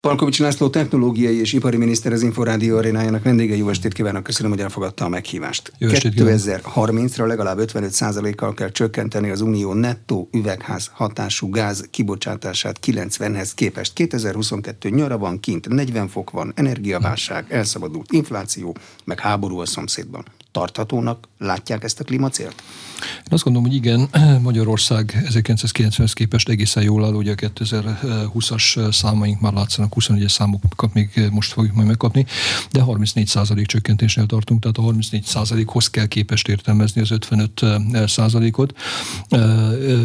Palkovics László technológiai és ipari miniszter az Inforádió arénájának vendége. Jó estét kívánok, köszönöm, hogy elfogadta a meghívást. 2030-ra legalább 55%-kal kell csökkenteni az unió nettó üvegház hatású gáz kibocsátását 90-hez képest. 2022 nyara van, kint 40 fok van, energiaválság, elszabadult infláció, meg háború a szomszédban. Tarthatónak látják ezt a klímacélt? Én azt gondolom, hogy igen, Magyarország 1990-hez képest egészen jól áll, ugye a 2020-as számaink már látszanak, 21-es számokat még most fogjuk majd megkapni, de 34% csökkentésnél tartunk, tehát a 34%-hoz kell képest értelmezni az 55%-ot,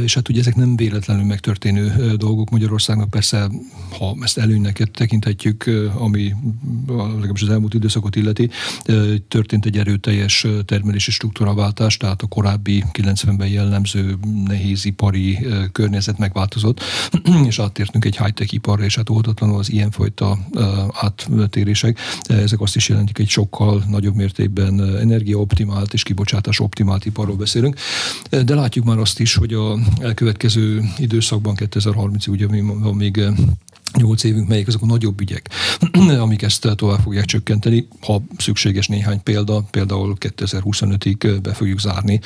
és hát ugye ezek nem véletlenül megtörténő dolgok Magyarországnak, persze, ha ezt előnynek tekinthetjük, ami legalábbis az elmúlt időszakot illeti, történt egy erőteljes termelési struktúraváltás, tehát a korábbi 90-ben jellemző nehézipari környezet megváltozott, és áttértünk egy high-tech iparra, és hát oldatlanul az ilyenfajta áttérések, ezek azt is jelentik, egy sokkal nagyobb mértékben energiaoptimált és kibocsátás optimált iparról beszélünk. De látjuk már azt is, hogy a elkövetkező időszakban 2030-ig ugye van még 8 évünk, melyik azok a nagyobb ügyek, amik ezt tovább fogják csökkenteni. Ha szükséges néhány példa, például 2025-ig be fogjuk zárni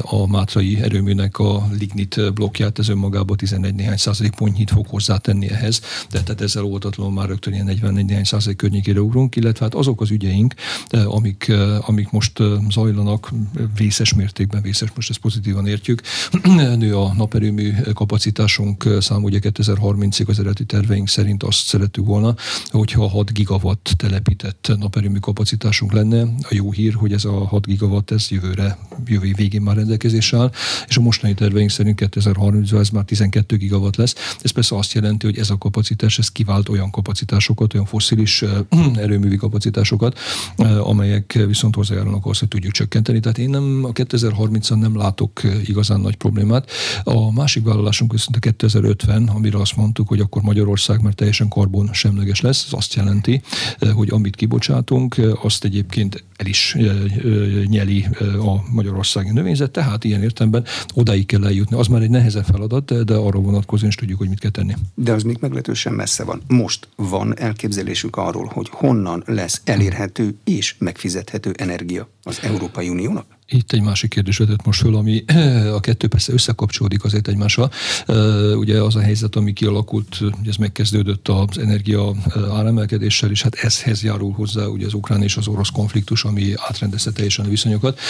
a Mátrai erőműnek a lignit blokkját, ez önmagában 11 néhány százalék pontnyit fog hozzátenni ehhez, de tehát ezzel oldatlanul már rögtön ilyen 44 néhány százalék környékére ugrunk, illetve hát azok az ügyeink, amik, amik most zajlanak vészes mértékben, vészes, most ezt pozitívan értjük, nő a naperőmű kapacitásunk szám, ugye 2030-ig az eredeti terveink szerint azt szerettük volna, hogyha 6 gigawatt telepített naperőmű kapacitásunk lenne. A jó hír, hogy ez a 6 gigawatt ez jövőre, jövő végén már rendelkezésre áll, és a mostani terveink szerint 2030-ban ez már 12 gigawatt lesz. Ez persze azt jelenti, hogy ez a kapacitás, ez kivált olyan kapacitásokat, olyan foszilis erőművi kapacitásokat, amelyek viszont hozzájárulnak ahhoz, hogy tudjuk csökkenteni. Tehát én nem a 2030-an nem látok igazán nagy problémát. A másik vállalásunk viszont a 2050, amire azt mondtuk, hogy akkor Magyarország Magyarország már teljesen karbon semleges lesz. Ez azt jelenti, eh, hogy amit kibocsátunk, eh, azt egyébként el is eh, nyeli a magyarországi növényzet, tehát ilyen értelemben odáig kell eljutni. Az már egy nehezebb feladat, de arra vonatkozóan is tudjuk, hogy mit kell tenni. De az még meglehetősen messze van. Most van elképzelésük arról, hogy honnan lesz elérhető és megfizethető energia az Európai Uniónak? Itt egy másik kérdés vetett most föl, ami a kettő persze összekapcsolódik azért egymással. Ugye az a helyzet, ami kialakult, ez megkezdődött az energia áremelkedéssel, és hát ezhez járul hozzá ugye az ukrán és az orosz konfliktus, ami átrendezte teljesen a viszonyokat.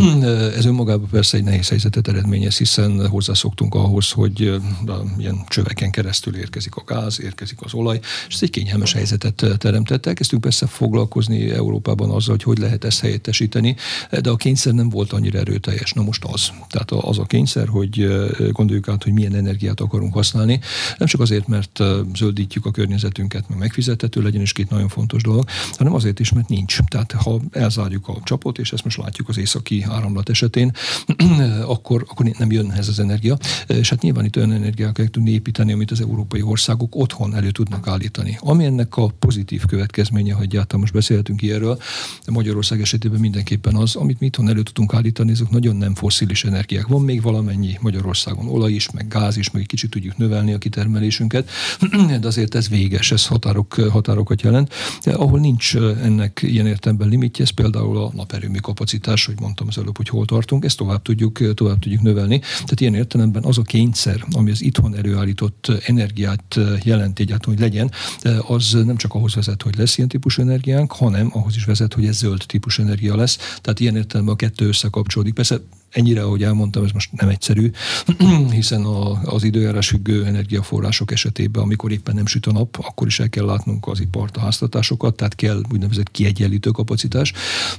Ez önmagában persze egy nehéz helyzetet eredményez, hiszen hozzászoktunk ahhoz, hogy ilyen csöveken keresztül érkezik a gáz, érkezik az olaj, és ez egy kényelmes helyzetet teremtett. Elkezdtünk persze foglalkozni Európában azzal, hogy hogy lehet ezt helyettesíteni, de a kényszer nem volt annyira erőteljes. Na most az. Tehát az a kényszer, hogy gondoljuk át, hogy milyen energiát akarunk használni. Nem csak azért, mert zöldítjük a környezetünket, meg megfizethető legyen, és két nagyon fontos dolog, hanem azért is, mert nincs. Tehát ha elzárjuk a csapot, és ezt most látjuk az északi áramlat esetén, akkor, akkor nem jön ez az energia. És hát nyilván itt olyan energiát kell tudni építeni, amit az európai országok otthon elő tudnak állítani. Ami ennek a pozitív következménye, hogy egyáltalán most beszélhetünk ilyenről, Magyarország esetében mindenképpen az, amit mi itthon elő tudunk állítani, azok nagyon nem foszilis energiák. Van még valamennyi Magyarországon olaj is, meg gáz is, meg egy kicsit tudjuk növelni a kitermelésünket, de azért ez véges, ez határok, határokat jelent. De ahol nincs ennek ilyen értelemben limitje, ez például a naperőmű kapacitás, hogy mondtam az előbb, hogy hol tartunk, ezt tovább tudjuk, tovább tudjuk növelni. Tehát ilyen értelemben az a kényszer, ami az itthon előállított energiát jelent egyáltalán, hogy legyen, az nem csak ahhoz vezet, hogy lesz ilyen típusú energiánk, hanem ahhoz is vezet, hogy ez zöld típusú energia lesz. Tehát ilyen értelemben a kettő összekapcsolódik. Persze ennyire, ahogy elmondtam, ez most nem egyszerű, hiszen a, az időjárás függő energiaforrások esetében, amikor éppen nem süt a nap, akkor is el kell látnunk az ipart, a háztatásokat, tehát kell úgynevezett kiegyenlítő kapacitás.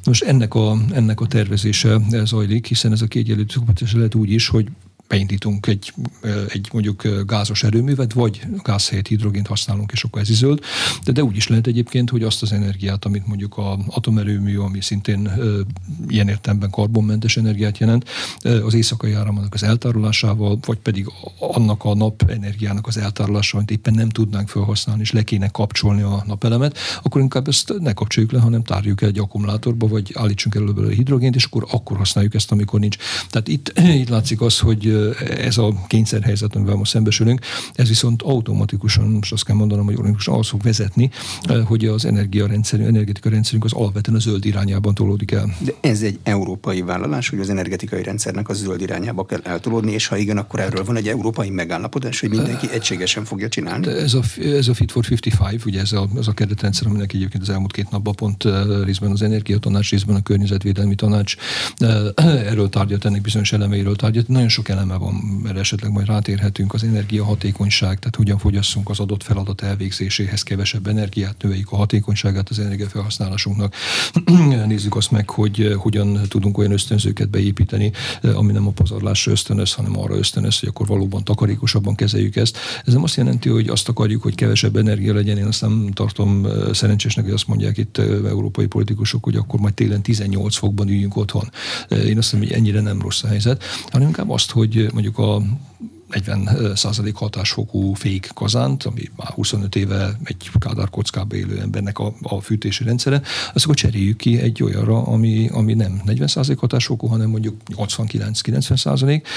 Most ennek a, ennek a tervezése zajlik, hiszen ez a kiegyenlítő kapacitás lehet úgy is, hogy beindítunk egy, egy mondjuk gázos erőművet, vagy gáz helyett hidrogént használunk, és akkor ez is zöld. De, de úgy is lehet egyébként, hogy azt az energiát, amit mondjuk a atomerőmű, ami szintén ilyen értelemben karbonmentes energiát jelent, az éjszakai áramnak az eltárolásával, vagy pedig annak a nap energiának az eltárolásával, amit éppen nem tudnánk felhasználni, és le kéne kapcsolni a napelemet, akkor inkább ezt ne kapcsoljuk le, hanem tárjuk egy akkumulátorba, vagy állítsunk elő belőle hidrogént, és akkor akkor használjuk ezt, amikor nincs. Tehát itt, itt látszik az, hogy ez a kényszerhelyzet, amivel most szembesülünk, ez viszont automatikusan, most azt kell mondanom, hogy automatikusan az fog vezetni, hogy az energiarendszerünk, energetika rendszerünk az alapvetően a zöld irányában tolódik el. De ez egy európai vállalás, hogy az energetikai rendszernek a zöld irányába kell eltolódni, és ha igen, akkor erről van egy európai megállapodás, hogy mindenki egységesen fogja csinálni. Ez a, ez a Fit for 55, ugye ez a, az a keretrendszer, aminek egyébként az elmúlt két napban pont részben az energiatanács, részben a környezetvédelmi tanács erről tárgyalt, ennek bizonyos elemeiről tárgyalt. Nagyon sok eleme van, mert esetleg majd rátérhetünk az energiahatékonyság, tehát hogyan fogyasszunk az adott feladat elvégzéséhez kevesebb energiát, növeljük a hatékonyságát az energiafelhasználásunknak. Nézzük azt meg, hogy hogyan tudunk olyan ösztönzőket beépíteni, ami nem a pazarlásra ösztönöz, hanem arra ösztönöz, hogy akkor valóban takarékosabban kezeljük ezt. Ez nem azt jelenti, hogy azt akarjuk, hogy kevesebb energia legyen. Én azt nem tartom szerencsésnek, hogy azt mondják itt európai politikusok, hogy akkor majd télen 18 fokban üljünk otthon. Én azt mondom, hogy ennyire nem rossz a helyzet, hanem inkább azt, hogy mondjuk a 40 százalék hatásfokú fék kazánt, ami már 25 éve egy kádár kockába élő embernek a, a fűtési rendszere, azt akkor cseréljük ki egy olyanra, ami, ami nem 40 százalék hatásfokú, hanem mondjuk 89-90 százalék,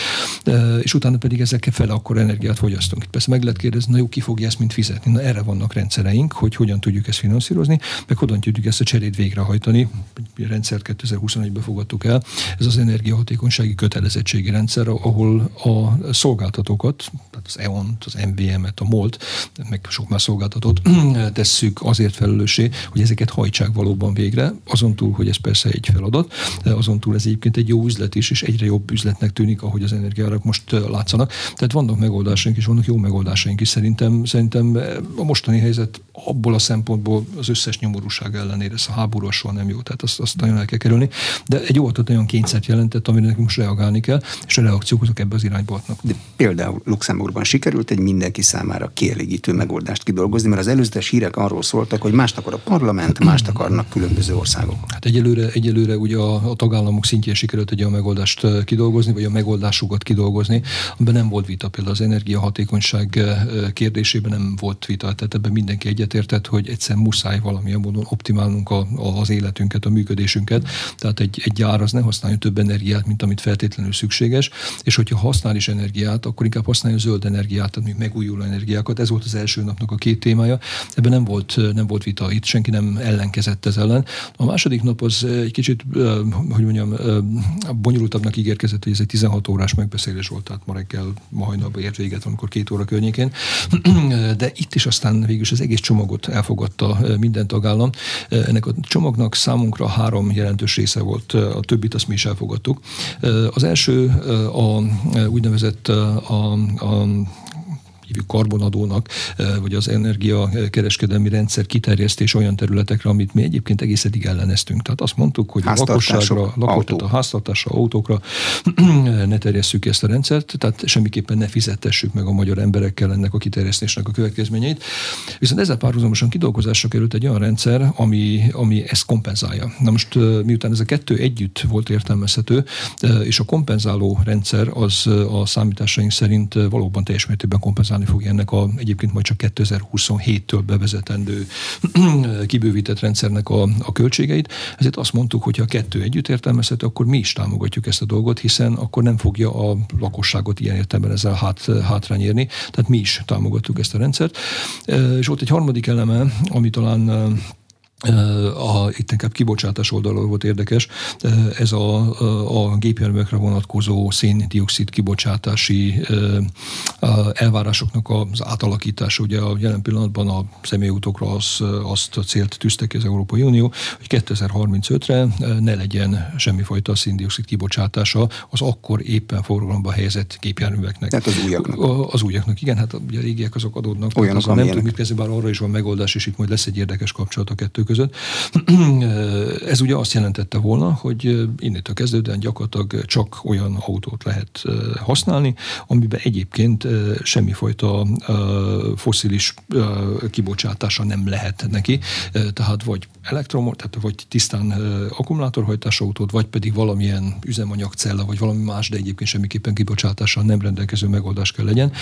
és utána pedig ezekkel fele akkor energiát fogyasztunk. Itt persze meg lehet kérdezni, na jó, ki fogja ezt mind fizetni? Na erre vannak rendszereink, hogy hogyan tudjuk ezt finanszírozni, meg hogyan tudjuk ezt a cserét végrehajtani. A rendszert 2021-ben fogadtuk el. Ez az energiahatékonysági kötelezettségi rendszer, ahol a szolgáltató szolgáltatókat, tehát az EON-t, az MVM-et, a MOLT, meg sok más szolgáltatót tesszük azért felelőssé, hogy ezeket hajtsák valóban végre, azon túl, hogy ez persze egy feladat, azon túl ez egyébként egy jó üzlet is, és egyre jobb üzletnek tűnik, ahogy az energiárak most látszanak. Tehát vannak megoldásaink is, vannak jó megoldásaink is. Szerintem, szerintem a mostani helyzet abból a szempontból az összes nyomorúság ellenére, ez a háború soha nem jó, tehát azt, azt nagyon el kell kerülni. De egy jó olyan kényszert jelentett, amire nekünk most reagálni kell, és a reakciók azok ebbe az irányba adnak. De például Luxemburgban sikerült egy mindenki számára kielégítő megoldást kidolgozni, mert az előzetes hírek arról szóltak, hogy mást akar a parlament, mást akarnak különböző országok. Hát egyelőre, egyelőre ugye a, a tagállamok szintjén sikerült egy olyan megoldást kidolgozni, vagy a megoldásukat kidolgozni, amiben nem volt vita. Például az energiahatékonyság kérdésében nem volt vita, tehát ebben mindenki egyetértett, hogy egyszer muszáj valamilyen módon optimálnunk a, a, az életünket, a működésünket. Tehát egy, egy gyár az ne használja több energiát, mint amit feltétlenül szükséges, és hogyha használ is energiát, akkor inkább használja a zöld energiát, tehát megújuló energiákat. Ez volt az első napnak a két témája. Ebben nem volt, nem volt vita, itt senki nem ellenkezett ez ellen. A második nap az egy kicsit, hogy mondjam, bonyolultabbnak ígérkezett, hogy ez egy 16 órás megbeszélés volt, tehát ma reggel, ma hajnalban ért véget, amikor két óra környékén. De itt is aztán végül az egész csomagot elfogadta minden tagállam. Ennek a csomagnak számunkra három jelentős része volt, a többit azt mi is elfogadtuk. Az első a úgynevezett a, a hívjuk karbonadónak, vagy az energiakereskedelmi rendszer kiterjesztés olyan területekre, amit mi egyébként egész eddig elleneztünk. Tehát azt mondtuk, hogy a lakosságra, lakosságra, a háztartásra, autókra ne terjesszük ezt a rendszert, tehát semmiképpen ne fizettessük meg a magyar emberekkel ennek a kiterjesztésnek a következményeit. Viszont ezzel párhuzamosan kidolgozásra került egy olyan rendszer, ami, ami ezt kompenzálja. Na most miután ez a kettő együtt volt értelmezhető, és a kompenzáló rendszer az a számításaink szerint valóban teljes mértékben kompenzál kompenzálni fogja ennek a egyébként majd csak 2027-től bevezetendő kibővített rendszernek a, a költségeit. Ezért azt mondtuk, hogy ha a kettő együtt értelmezhető, akkor mi is támogatjuk ezt a dolgot, hiszen akkor nem fogja a lakosságot ilyen értelemben ezzel hát, hátrány érni. Tehát mi is támogattuk ezt a rendszert. És volt egy harmadik eleme, ami talán a, itt inkább kibocsátás oldalról volt érdekes, ez a, a gépjárművekre vonatkozó széndiokszid kibocsátási elvárásoknak az átalakítása. Ugye a jelen pillanatban a személyautókra az, azt a célt tűzte ki az Európai Unió, hogy 2035-re ne legyen semmifajta széndiokszid kibocsátása az akkor éppen forgalomba helyezett gépjárműveknek. Tehát az újaknak. Az újaknak, igen, hát ugye a régiek azok adódnak. Olyanok, azok nem tudom mit kezdeni, bár arra is van megoldás, és itt majd lesz egy érdekes kapcsolat a kettő között. Ez ugye azt jelentette volna, hogy innentől kezdődően gyakorlatilag csak olyan autót lehet használni, amiben egyébként semmifajta foszilis kibocsátása nem lehet neki, tehát vagy elektromos, tehát vagy tisztán akkumulátorhajtás autót, vagy pedig valamilyen üzemanyagcella, vagy valami más, de egyébként semmiképpen kibocsátással nem rendelkező megoldás kell legyen.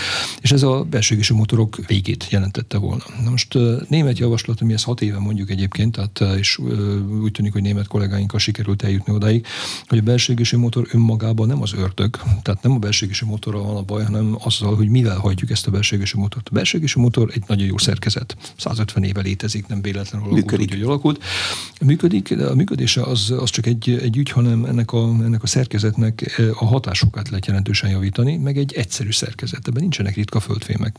És ez a belső motorok végét jelentette volna. Na most német javaslat, ami ezt hat éve mondjuk egyébként egyébként, tehát és úgy tűnik, hogy német kollégáinkkal sikerült eljutni odáig, hogy a belső motor önmagában nem az ördög, tehát nem a belső motorra van a baj, hanem azzal, hogy mivel hajtjuk ezt a belső motort. A belső motor egy nagyon jó szerkezet. 150 éve létezik, nem véletlenül alakult, működik. Úgy, hogy alakult. Működik, de a működése az, az csak egy, egy ügy, hanem ennek a, ennek a szerkezetnek a hatásokat lehet jelentősen javítani, meg egy egyszerű szerkezet. Ebben nincsenek ritka földfémek,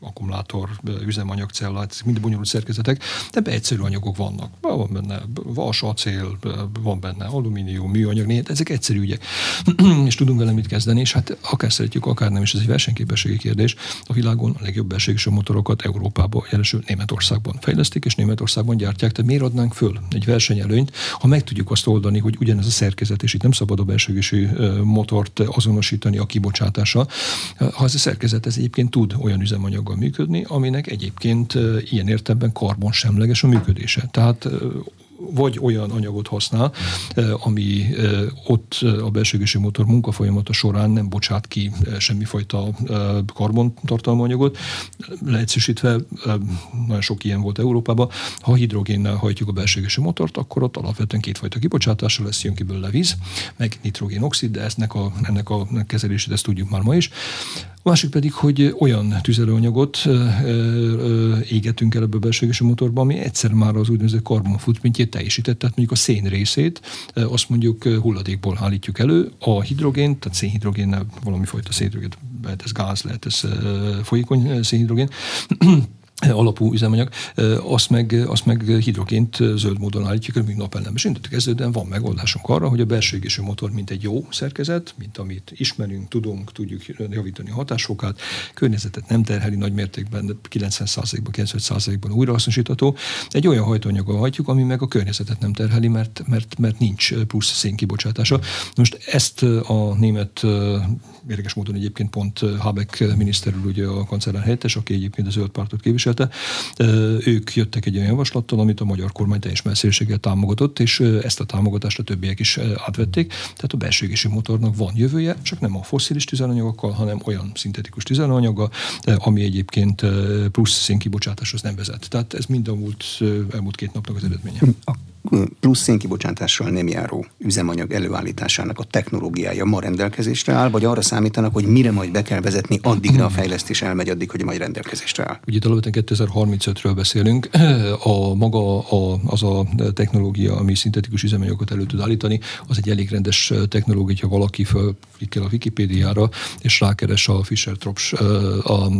akkumulátor, üzemanyagcella, ez mind bonyolult szerkezetek, de egyszerű anyagok vannak. Van benne vas, acél, van benne alumínium, műanyag, négy, ezek egyszerű ügyek. és tudunk vele mit kezdeni, és hát akár szeretjük, akár nem, és ez egy versenyképességi kérdés. A világon a legjobb belségű motorokat Európában, jelesül Németországban fejlesztik, és Németországban gyártják. Tehát miért adnánk föl egy versenyelőnyt, ha meg tudjuk azt oldani, hogy ugyanez a szerkezet, és itt nem szabad a belsőgésű motort azonosítani a kibocsátása, ha ez a szerkezet ez egyébként tud olyan üzemanyaggal működni, aminek egyébként ilyen értelemben karbonsemleges a működése. Tehát vagy olyan anyagot használ, ami ott a belsőgési motor munkafolyamata során nem bocsát ki semmifajta karbontartalmú anyagot. Leegyszerűsítve, nagyon sok ilyen volt Európában, ha hidrogénnel hajtjuk a belsőgési motort, akkor ott alapvetően kétfajta kibocsátása lesz, jön ki belőle víz, meg nitrogénoxid, de ennek a, ennek a kezelését ezt tudjuk már ma is. A másik pedig, hogy olyan tüzelőanyagot égetünk el ebből a belsőgési motorba, ami egyszer már az úgynevezett karbon teljesített, tehát mondjuk a szén részét, azt mondjuk hulladékból állítjuk elő, a hidrogén, tehát szénhidrogénnel valami fajta szénhidrogén, lehet ez gáz, lehet ez folyékony szénhidrogén, alapú üzemanyag, azt meg, azt meg hidrogént zöld módon állítjuk, még napellemes indítjuk kezdődően van megoldásunk arra, hogy a belső égésű motor, mint egy jó szerkezet, mint amit ismerünk, tudunk, tudjuk javítani a hatásfokát, környezetet nem terheli nagy mértékben, de 90%-ban, 95%-ban újrahasznosítható. Egy olyan hajtóanyaggal hajtjuk, ami meg a környezetet nem terheli, mert, mert, mert nincs plusz szénkibocsátása. Most ezt a német érdekes módon egyébként pont Habeck miniszter úr, ugye a kancellár helyettes, aki egyébként a zöld pártot képviselte, ők jöttek egy olyan javaslattal, amit a magyar kormány teljes messzélséggel támogatott, és ezt a támogatást a többiek is átvették. Tehát a belső motornak van jövője, csak nem a fosszilis tüzelőanyagokkal, hanem olyan szintetikus tüzelőanyaggal, ami egyébként plusz szénkibocsátáshoz nem vezet. Tehát ez mind a múlt, elmúlt két napnak az eredménye. A plusz szénkibocsátással nem járó üzemanyag előállításának a technológiája ma rendelkezésre áll, vagy arra számítanak, hogy mire majd be kell vezetni, addigra a fejlesztés elmegy, addig, hogy majd rendelkezésre áll? Ugye alapvetően 2035-ről beszélünk. A maga a, az a technológia, ami szintetikus üzemanyagokat elő tud állítani, az egy elég rendes technológia, ha valaki fölklikkel a Wikipédiára, és rákeres a Fischer-Tropsch a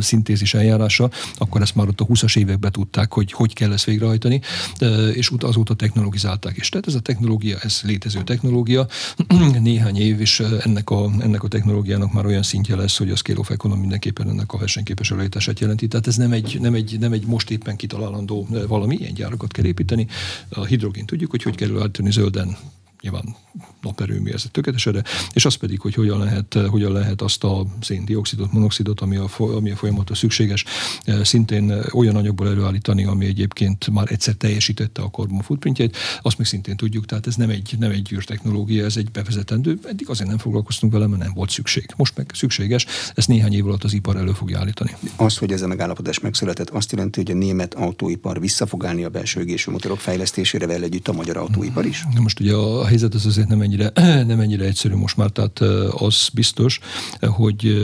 szintézis eljárása, akkor ezt már ott a 20-as években tudták, hogy hogy kell ezt végrehajtani, és az azóta technologizálták is. Tehát ez a technológia, ez létező technológia. Néhány év, és ennek a, ennek a technológiának már olyan szintje lesz, hogy a scale of economy mindenképpen ennek a versenyképes előállítását jelenti. Tehát ez nem egy, nem, egy, nem egy most éppen kitalálandó valami, ilyen gyárakat kell építeni. A hidrogén tudjuk, hogy hogy kell állítani zölden nyilván naperőmű, ez tökéletes erre, és az pedig, hogy hogyan lehet, hogyan lehet azt a széndiokszidot, monoxidot, ami a, ami a folyamatos szükséges, e, szintén olyan anyagból előállítani, ami egyébként már egyszer teljesítette a carbon footprintjét, azt még szintén tudjuk, tehát ez nem egy, nem egy űrtechnológia, ez egy bevezetendő, eddig azért nem foglalkoztunk vele, mert nem volt szükség. Most meg szükséges, ezt néhány év alatt az ipar elő fogja állítani. Az, hogy ez a megállapodás megszületett, azt jelenti, hogy a német autóipar vissza fog állni a belső égésű motorok fejlesztésére vele együtt a magyar autóipar is? Na most ugye a helyzet az azért nem ennyire, nem ennyire egyszerű most már, tehát az biztos, hogy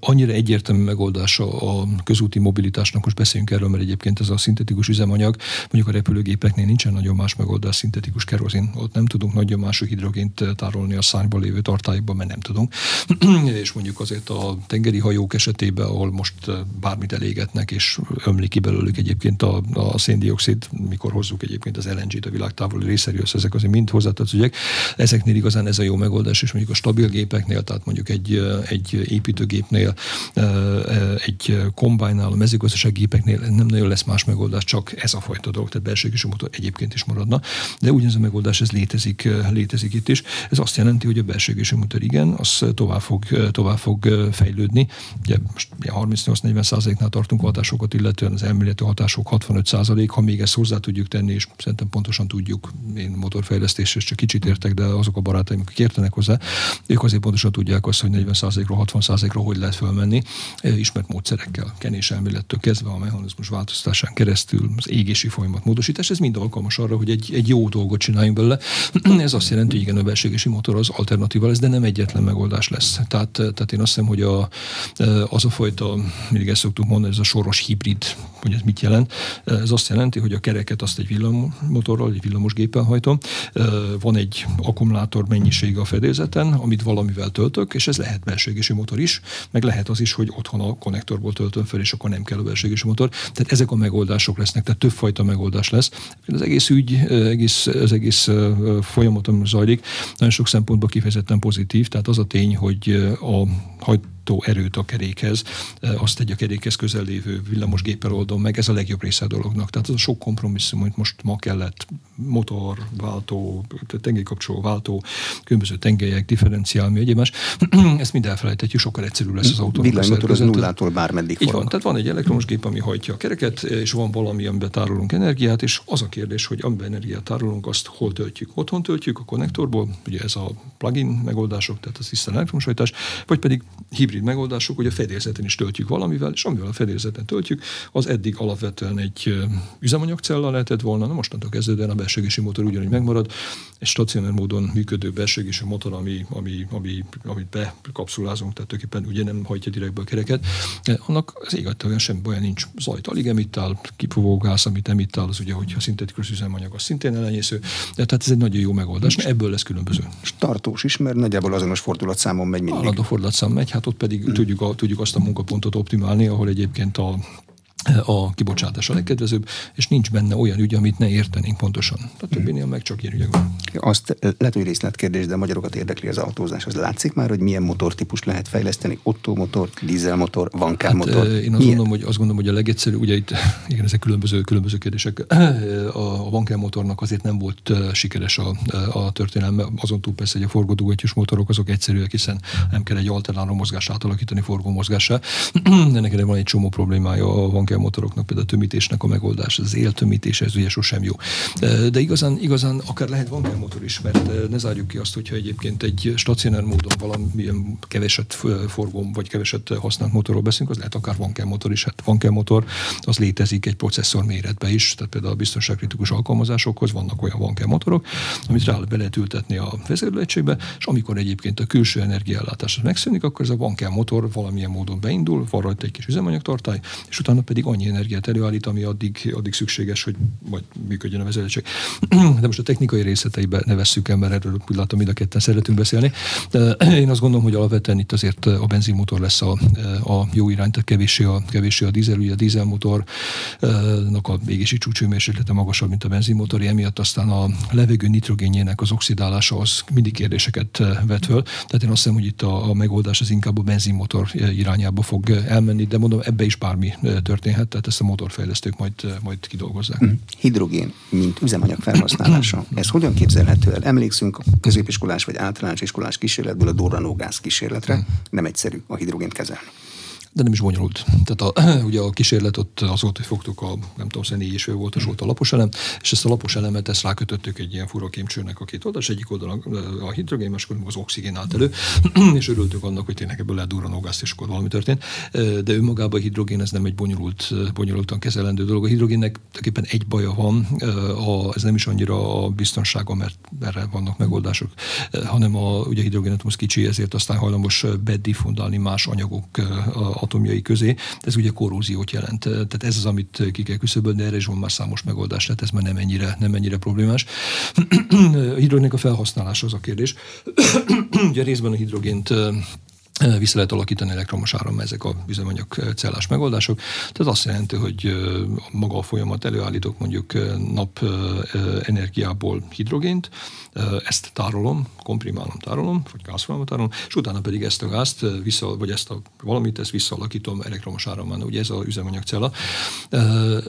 annyira egyértelmű megoldása a közúti mobilitásnak, most beszéljünk erről, mert egyébként ez a szintetikus üzemanyag, mondjuk a repülőgépeknél nincsen nagyon más megoldás, szintetikus kerozin, ott nem tudunk nagyon mások hidrogént tárolni a szárnyban lévő tartályokban, mert nem tudunk. és mondjuk azért a tengeri hajók esetében, ahol most bármit elégetnek, és ömlik ki belőlük egyébként a, a széndiokszid, mikor hozzuk egyébként az LNG-t a világ távoli részéről, ezek azért mind hozzátartozók. Ezeknél igazán ez a jó megoldás, és mondjuk a stabil gépeknél, tehát mondjuk egy, egy építőgépnél, egy kombájnál, a mezőgazdasági gépeknél nem nagyon lesz más megoldás, csak ez a fajta dolog, tehát belső motor egyébként is maradna, de ugyanez a megoldás ez létezik, létezik itt is. Ez azt jelenti, hogy a belső motor igen, az tovább fog, tovább fog fejlődni. Ugye most 38-40 százaléknál tartunk a hatásokat, illetően az elméleti hatások 65 százalék, ha még ezt hozzá tudjuk tenni, és szerintem pontosan tudjuk, én motorfejlesztésre csak kicsit értek, de azok a barátaim, akik értenek hozzá, ők azért pontosan tudják azt, hogy 40 százalékról 50-60%-ra hogy lehet fölmenni, ismert módszerekkel, kenés elmélettől kezdve a mechanizmus változtatásán keresztül, az égési folyamat módosítás, ez mind alkalmas arra, hogy egy, egy jó dolgot csináljunk belőle. ez azt jelenti, hogy igen, a belségési motor az alternatíva lesz, de nem egyetlen megoldás lesz. Tehát, tehát én azt hiszem, hogy a, az a fajta, mindig ezt szoktuk mondani, ez a soros hibrid, hogy ez mit jelent. Ez azt jelenti, hogy a kereket azt egy villammotorral, egy villamosgéppel hajtom, van egy akkumulátor mennyisége a fedélzeten, amit valamivel töltök, és ez lehet belségési motor is, meg lehet az is, hogy otthon a konnektorból töltöm fel, és akkor nem kell a belségési motor. Tehát ezek a megoldások lesznek, tehát többfajta megoldás lesz. Az egész ügy, egész, az egész folyamat, ami zajlik, nagyon sok szempontból kifejezetten pozitív, tehát az a tény, hogy a hajtó erőt a kerékhez, azt egy a kerékhez közel lévő villamosgéppel oldom meg, ez a legjobb része a dolognak. Tehát az a sok kompromisszum, hogy most ma kellett motor, váltó, tengelykapcsoló, váltó, különböző tengelyek, differenciál, mi egyéb más, ezt mind elfelejthetjük, sokkal egyszerűbb lesz az autó. Villanymotor az nullától bármeddig Így van, tehát van egy elektromos gép, ami hajtja a kereket, és van valami, amiben tárolunk energiát, és az a kérdés, hogy amiben energiát tárolunk, azt hol töltjük. Otthon töltjük a konnektorból, ugye ez a plugin megoldások, tehát az tisztán elektromos hajtás, vagy pedig hibrid megoldások, hogy a fedélzeten is töltjük valamivel, és amivel a fedélzeten töltjük, az eddig alapvetően egy üzemanyagcella lehetett volna, na mostantól kezdődően a belségési motor ugyanúgy megmarad, stacionár módon működő belségési motor, ami, ami, ami, amit bekapszulázunk, tehát tulajdonképpen ugye nem hajtja direktbe a kereket, annak az égetően semmi baj nincs. Zajt alig emittál, kipufogó gáz, amit emittál, az ugye, hogyha szintetikus üzemanyag, az szintén elenyésző, de tehát ez egy nagyon jó megoldás, mert ebből lesz különböző. Tartós is, mert nagyjából azonos fordulatszámon megy mindig. Állandó fordulatszám megy, hát ott pedig hmm. tudjuk, a, tudjuk azt a munkapontot optimálni, ahol egyébként a a kibocsátás a legkedvezőbb, és nincs benne olyan ügy, amit ne értenénk pontosan. A többinél meg csak ilyen ügyek van. Azt lehet, hogy részletkérdés, de a magyarokat érdekli az autózás. Az látszik már, hogy milyen motortípus lehet fejleszteni? Otto motor, dízelmotor, vankármotor? Hát, én azt gondolom, hogy, azt gondolom, hogy a legegyszerűbb, ugye itt igen, ezek különböző, különböző kérdések. A, a vankármotornak azért nem volt sikeres a, a történelme, azon túl persze, hogy a forgódugattyús motorok azok egyszerűek, hiszen nem kell egy alternáló mozgást átalakítani forgó mozgássá. Ennek van egy csomó problémája a vankár motoroknak, például a tömítésnek a megoldás, az éltömítés, ez ugye sosem jó. De igazán, igazán akár lehet motor is, mert ne zárjuk ki azt, hogyha egyébként egy stacionár módon valamilyen keveset forgó vagy keveset használt motorról beszélünk, az lehet akár motor is. Hát motor az létezik egy processzor méretbe is, tehát például a biztonságkritikus alkalmazásokhoz vannak olyan motorok, amit rá be lehet ültetni a vezérlőegységbe, és amikor egyébként a külső energiállátás megszűnik, akkor ez a motor valamilyen módon beindul, van rajta egy kis üzemanyagtartály, és utána pedig annyi energiát előállít, ami addig, addig szükséges, hogy majd működjön a vezetésség. De most a technikai részleteibe ne vesszük el, mert erről úgy látom, mind a ketten szeretünk beszélni. De én azt gondolom, hogy alapvetően itt azért a benzinmotor lesz a, a jó irány, tehát kevéssé a, kevéssé a dízel, ugye a dízelmotornak a égési csúcsőmérséklete magasabb, mint a benzinmotor, emiatt aztán a levegő nitrogénjének az oxidálása az mindig kérdéseket vet föl. Tehát én azt hiszem, hogy itt a, a megoldás az inkább a benzinmotor irányába fog elmenni, de mondom, ebbe is bármi történt történhet, tehát ezt a motorfejlesztők majd, majd kidolgozzák. Mm. Hidrogén, mint üzemanyag felhasználása. Ez hogyan képzelhető el? Emlékszünk a középiskolás vagy általános iskolás kísérletből a Doranógáz kísérletre. Mm. Nem egyszerű a hidrogént kezelni de nem is bonyolult. Tehát a, ugye a kísérlet ott az volt, hogy fogtuk a, nem tudom, négy és fél volt, volt a lapos elem, és ezt a lapos elemet ezt rákötöttük egy ilyen fura kémcsőnek a két oldal, és egyik oldalon a hidrogén, máskor az oxigén állt elő, és örültünk annak, hogy tényleg ebből lehet durran és akkor valami történt. De önmagában a hidrogén ez nem egy bonyolult, bonyolultan kezelendő dolog. A hidrogénnek tulajdonképpen egy baja van, a, ez nem is annyira a biztonsága, mert erre vannak megoldások, hanem a, ugye a hidrogénatom kicsi, ezért aztán hajlamos bedifundálni más anyagok atomjai közé, ez ugye korróziót jelent. Tehát ez az, amit ki kell küszöbölni, erre is van már számos megoldás, tehát ez már nem ennyire, nem ennyire problémás. a hidrogénnek a felhasználása az a kérdés. ugye részben a hidrogént vissza lehet alakítani elektromos áram, ezek a üzemanyag cellás megoldások. Tehát azt jelenti, hogy maga a folyamat előállítok mondjuk nap energiából hidrogént, ezt tárolom, komprimálom, tárolom, vagy gázfolyamat tárolom, és utána pedig ezt a gázt, vissza, vagy ezt a valamit, ezt visszaalakítom elektromos áramban. Ugye ez az üzemanyagcella.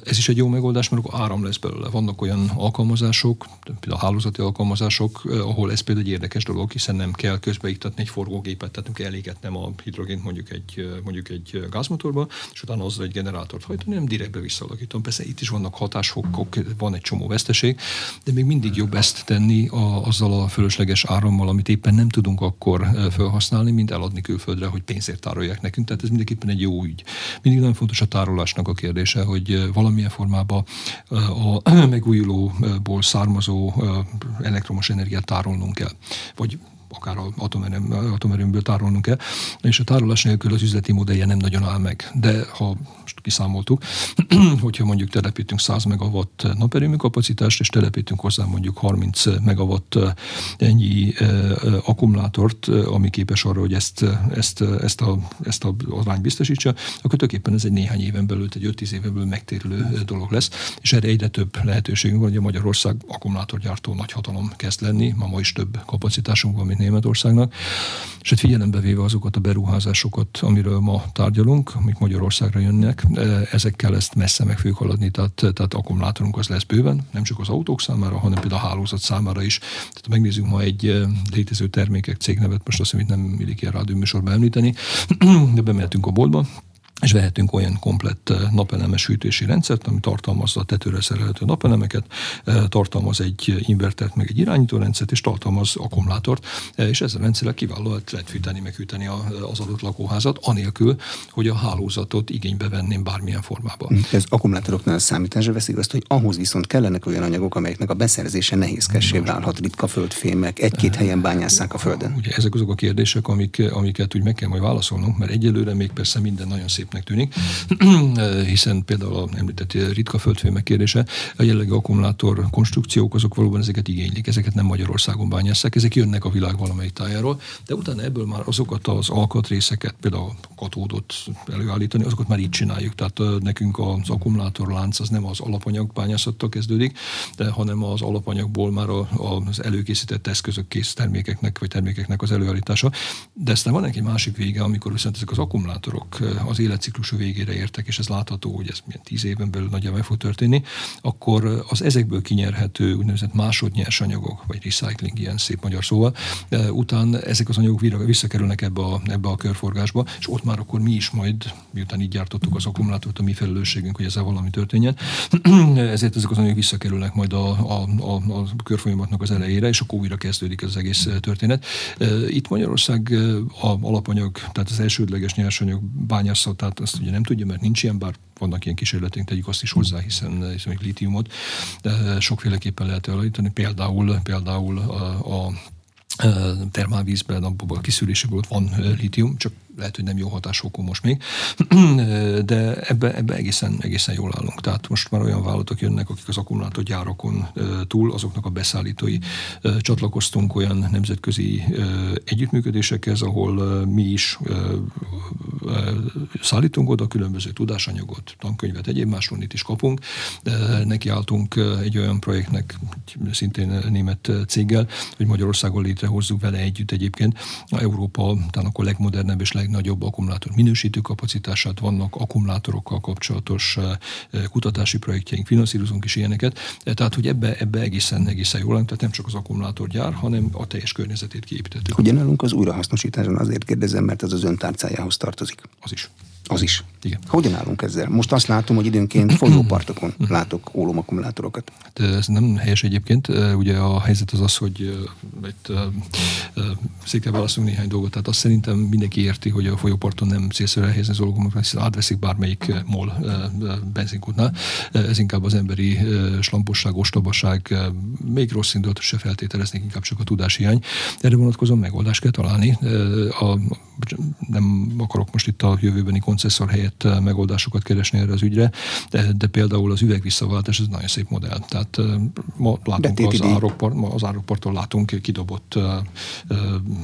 Ez is egy jó megoldás, mert akkor áram lesz belőle. Vannak olyan alkalmazások, például hálózati alkalmazások, ahol ez például egy érdekes dolog, hiszen nem kell közbeiktatni egy forgógépet, tehát nem kell eléget helyett nem a hidrogént mondjuk egy, mondjuk egy gázmotorba, és utána azzal egy generátort hajtani, hanem direktbe visszalakítom. Persze itt is vannak hatásfokok, van egy csomó veszteség, de még mindig jobb ezt tenni a, azzal a fölösleges árammal, amit éppen nem tudunk akkor felhasználni, mint eladni külföldre, hogy pénzért tárolják nekünk. Tehát ez mindenképpen egy jó ügy. Mindig nagyon fontos a tárolásnak a kérdése, hogy valamilyen formában a megújulóból származó elektromos energiát tárolnunk kell. Vagy akár atomerőm, atomerőmből tárolnunk kell, és a tárolás nélkül az üzleti modellje nem nagyon áll meg. De ha most kiszámoltuk, hogyha mondjuk telepítünk 100 megawatt naperőmű kapacitást, és telepítünk hozzá mondjuk 30 megawatt ennyi akkumulátort, ami képes arra, hogy ezt, ezt, ezt, a, ezt a arányt biztosítsa, akkor tulajdonképpen ez egy néhány éven belül, egy 5-10 éven belül megtérülő dolog lesz, és erre egyre több lehetőségünk van, hogy a Magyarország akkumulátorgyártó nagyhatalom kezd lenni, ma, ma is több kapacitásunk van, mint Németországnak, és hát figyelembe véve azokat a beruházásokat, amiről ma tárgyalunk, amik Magyarországra jönnek, e, ezekkel ezt messze meg fogjuk haladni, tehát, tehát akkumulátorunk az lesz bőven, nem csak az autók számára, hanem például a hálózat számára is. Tehát megnézzük ma egy létező termékek cégnevet, most azt hiszem, nem illik ilyen rádióműsorban említeni, de bemehetünk a boltba, és vehetünk olyan komplett eh, napelemes hűtési rendszert, ami tartalmazza a tetőre szerelhető napelemeket, eh, tartalmaz egy invertert, meg egy irányító rendszert, és tartalmaz akkumulátort, eh, és ezzel rendszerrel kiválóan lehet fűteni, meg hűteni az adott lakóházat, anélkül, hogy a hálózatot igénybe venném bármilyen formában. Hm, ez akkumulátoroknál számításra veszik azt, hogy ahhoz viszont kellenek olyan anyagok, amelyeknek a beszerzése nehézkessé válhat, ritka földfémek, egy-két helyen bányásszák a földön. Ugye ezek azok a kérdések, amik, amiket úgy meg kell majd válaszolnunk, mert egyelőre még persze minden nagyon szép szépnek tűnik, hiszen például a említett ritka földfémek kérdése, a jellegi akkumulátor konstrukciók, azok valóban ezeket igénylik, ezeket nem Magyarországon bányásszák, ezek jönnek a világ valamelyik tájáról, de utána ebből már azokat az alkatrészeket, például katódot előállítani, azokat már így csináljuk. Tehát nekünk az akkumulátorlánc az nem az alapanyag bányászattal kezdődik, de hanem az alapanyagból már az előkészített eszközök kész termékeknek vagy termékeknek az előállítása. De aztán van egy másik vége, amikor viszont ezek az akkumulátorok az élet életciklusú végére értek, és ez látható, hogy ez milyen tíz éven belül nagyjából fog történni, akkor az ezekből kinyerhető úgynevezett másodnyers anyagok, vagy recycling, ilyen szép magyar szóval, után ezek az anyagok visszakerülnek ebbe a, ebbe a körforgásba, és ott már akkor mi is majd, miután így gyártottuk az akkumulátort, a mi felelősségünk, hogy ezzel valami történjen, ezért ezek az anyagok visszakerülnek majd a, a, a, a körfolyamatnak az elejére, és akkor újra kezdődik az egész történet. Itt Magyarország a alapanyag, tehát az elsődleges nyersanyag bányászatát hát azt ugye nem tudja, mert nincs ilyen, bár vannak ilyen kísérleteink, tegyük azt is hozzá, hiszen, hiszen litiumot de sokféleképpen lehet előállítani. Például, például a, a termálvízben, abból a kiszűréséből van litium, csak lehet, hogy nem jó hatásfokú most még, de ebbe, ebbe egészen, egészen jól állunk. Tehát most már olyan vállalatok jönnek, akik az akkumulátorgyárakon túl, azoknak a beszállítói csatlakoztunk olyan nemzetközi együttműködésekhez, ahol mi is szállítunk oda különböző tudásanyagot, tankönyvet, egyéb másról itt is kapunk. Nekiálltunk egy olyan projektnek, szintén német céggel, hogy Magyarországon létrehozzuk vele együtt egyébként Európa talán akkor legmodernebb és leg legnagyobb akkumulátor minősítő kapacitását, vannak akkumulátorokkal kapcsolatos eh, eh, kutatási projektjeink, finanszírozunk is ilyeneket, eh, tehát hogy ebbe, ebbe egészen, egészen jól tehát nem csak az akkumulátorgyár, hanem a teljes környezetét kiépítettük. Hogyan állunk az újrahasznosításon? Azért kérdezem, mert ez az ön tárcájához tartozik. Az is. Az is. Igen. Hogyan állunk ezzel? Most azt látom, hogy időnként folyópartokon látok ólomakkumulátorokat. Hát ez nem helyes egyébként. Ugye a helyzet az az, hogy itt székre válaszolunk néhány dolgot. Tehát azt szerintem mindenki érti, hogy a folyóparton nem célszerű elhelyezni az ólomakumulátorok, hiszen átveszik bármelyik mol benzinkútnál. Ez inkább az emberi slamposság, ostobaság, még rossz indulat se feltételeznék, inkább csak a tudáshiány. Erre vonatkozóan megoldást kell találni. A, nem akarok most itt a jövőbeni koncesszor helyett eh, megoldásokat keresni erre az ügyre, de, de például az üvegvisszaváltás, ez nagyon szép modell. Tehát eh, ma látunk az, árokpart, ma az árokparton látunk kidobott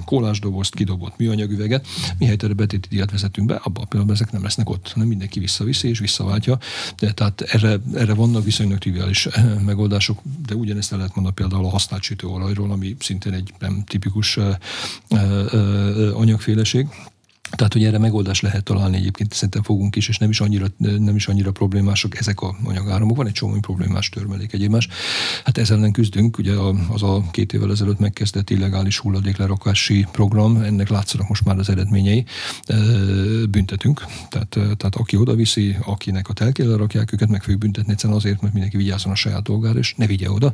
kólásdobozt, kidobott műanyagüveget. Mi helyett erre betéti díjat vezetünk be, abban a pillanatban ezek nem lesznek ott, hanem mindenki visszaviszi és visszaváltja. De, tehát erre, erre vannak viszonylag triviális megoldások, de ugyanezt el lehet mondani például a használt sütőolajról, ami szintén egy nem tipikus uh, uh, anyagféleség Tehát, hogy erre megoldás lehet találni egyébként, szerintem fogunk is, és nem is annyira, nem is annyira problémások ezek a anyagáramok. Van egy csomó problémás törmelék egyéb más. Hát ezzel ellen küzdünk, ugye az a két évvel ezelőtt megkezdett illegális hulladéklerakási program, ennek látszanak most már az eredményei. Büntetünk, tehát, tehát aki oda viszi, akinek a telkére lerakják, őket meg fogjuk büntetni egyszerűen azért, mert mindenki vigyázzon a saját dolgára, és ne vigye oda,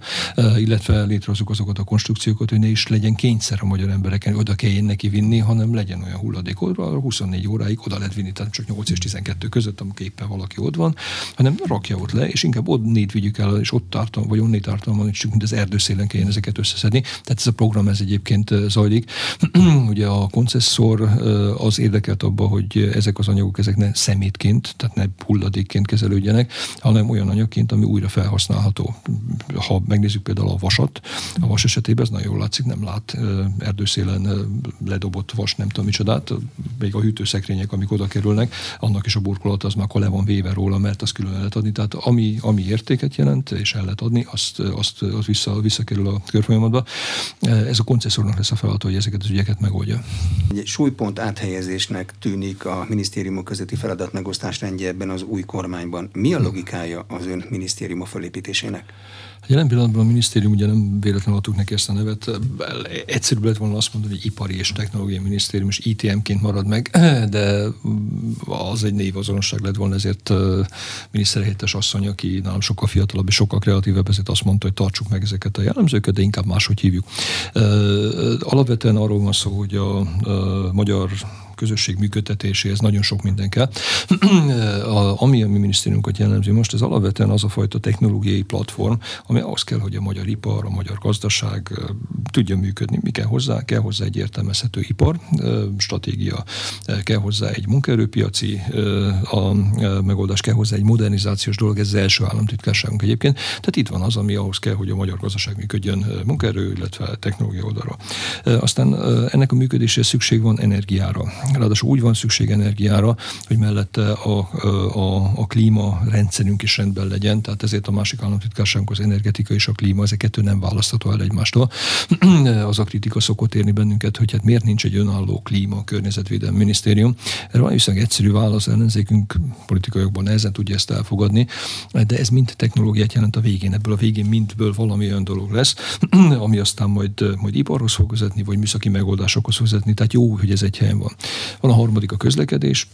illetve létrehozzuk azokat a konstrukciókat, hogy ne is legyen kényszer a magyar embereken, oda kelljen neki vinni, hanem legyen olyan hulladék oda, 24 óráig oda lehet vinni, tehát csak 8 és 12 között, amikor éppen valaki ott van, hanem rakja ott le, és inkább onnét vigyük el, és ott tartom, vagy onnét tartalman, és mint az erdőszélen kelljen ezeket összeszedni. Tehát ez a program ez egyébként zajlik. Ugye a koncesszor az érdekelt abba, hogy ezek az anyagok ezek ne szemétként, tehát ne hulladékként kezelődjenek, hanem olyan anyagként, ami újra felhasználható. Ha megnézzük például a vasat, a vas esetében ez nagyon jól látszik, nem lát erdőszélen ledobott vas, nem tudom micsodát, még a hűtőszekrények, amik oda kerülnek, annak is a burkolat az már le van véve róla, mert azt külön lehet adni. Tehát ami, ami értéket jelent, és el lehet adni, azt, azt, azt vissza, visszakerül a körfolyamatba. Ez a koncesszornak lesz a feladat, hogy ezeket az ügyeket megoldja. Egy súlypont áthelyezésnek tűnik a minisztériumok közötti feladat megosztás rendje ebben az új kormányban. Mi a logikája az ön minisztériuma felépítésének? Jelen pillanatban a minisztérium ugye nem véletlenül adtuk neki ezt a nevet. Egyszerűbb lett volna azt mondani, hogy ipari és technológiai minisztérium, és ITM-ként marad meg, de az egy névazonosság lett volna, ezért miniszterhelyettes asszony, aki nálam sokkal fiatalabb és sokkal kreatívebb, ezért azt mondta, hogy tartsuk meg ezeket a jellemzőket, de inkább máshogy hívjuk. Alapvetően arról van szó, hogy a magyar közösség működtetéséhez nagyon sok minden kell. a, ami a mi minisztériunkat jellemzi most, ez alapvetően az a fajta technológiai platform, ami ahhoz kell, hogy a magyar ipar, a magyar gazdaság tudjon működni. Mi kell hozzá? Kell hozzá egy értelmezhető ipar stratégia, kell hozzá egy munkaerőpiaci a megoldás, kell hozzá egy modernizációs dolog, ez az első államtitkárságunk egyébként. Tehát itt van az, ami ahhoz kell, hogy a magyar gazdaság működjön munkaerő, illetve technológia oldalra. Aztán ennek a működésére szükség van energiára. Ráadásul úgy van szükség energiára, hogy mellette a, a, a klíma rendszerünk is rendben legyen, tehát ezért a másik államtitkárságunk az energetika és a klíma, ezek kettő nem választható el egymástól. az a kritika szokott érni bennünket, hogy hát miért nincs egy önálló klíma környezetvédelmi minisztérium. Erre van egyszerű válasz, ellenzékünk politikaiakban nehezen tudja ezt elfogadni, de ez mind technológiát jelent a végén. Ebből a végén mindből valami olyan dolog lesz, ami aztán majd, majd iparhoz fog vezetni, vagy műszaki megoldásokhoz vezetni. Tehát jó, hogy ez egy helyen van. Van a harmadik a közlekedés,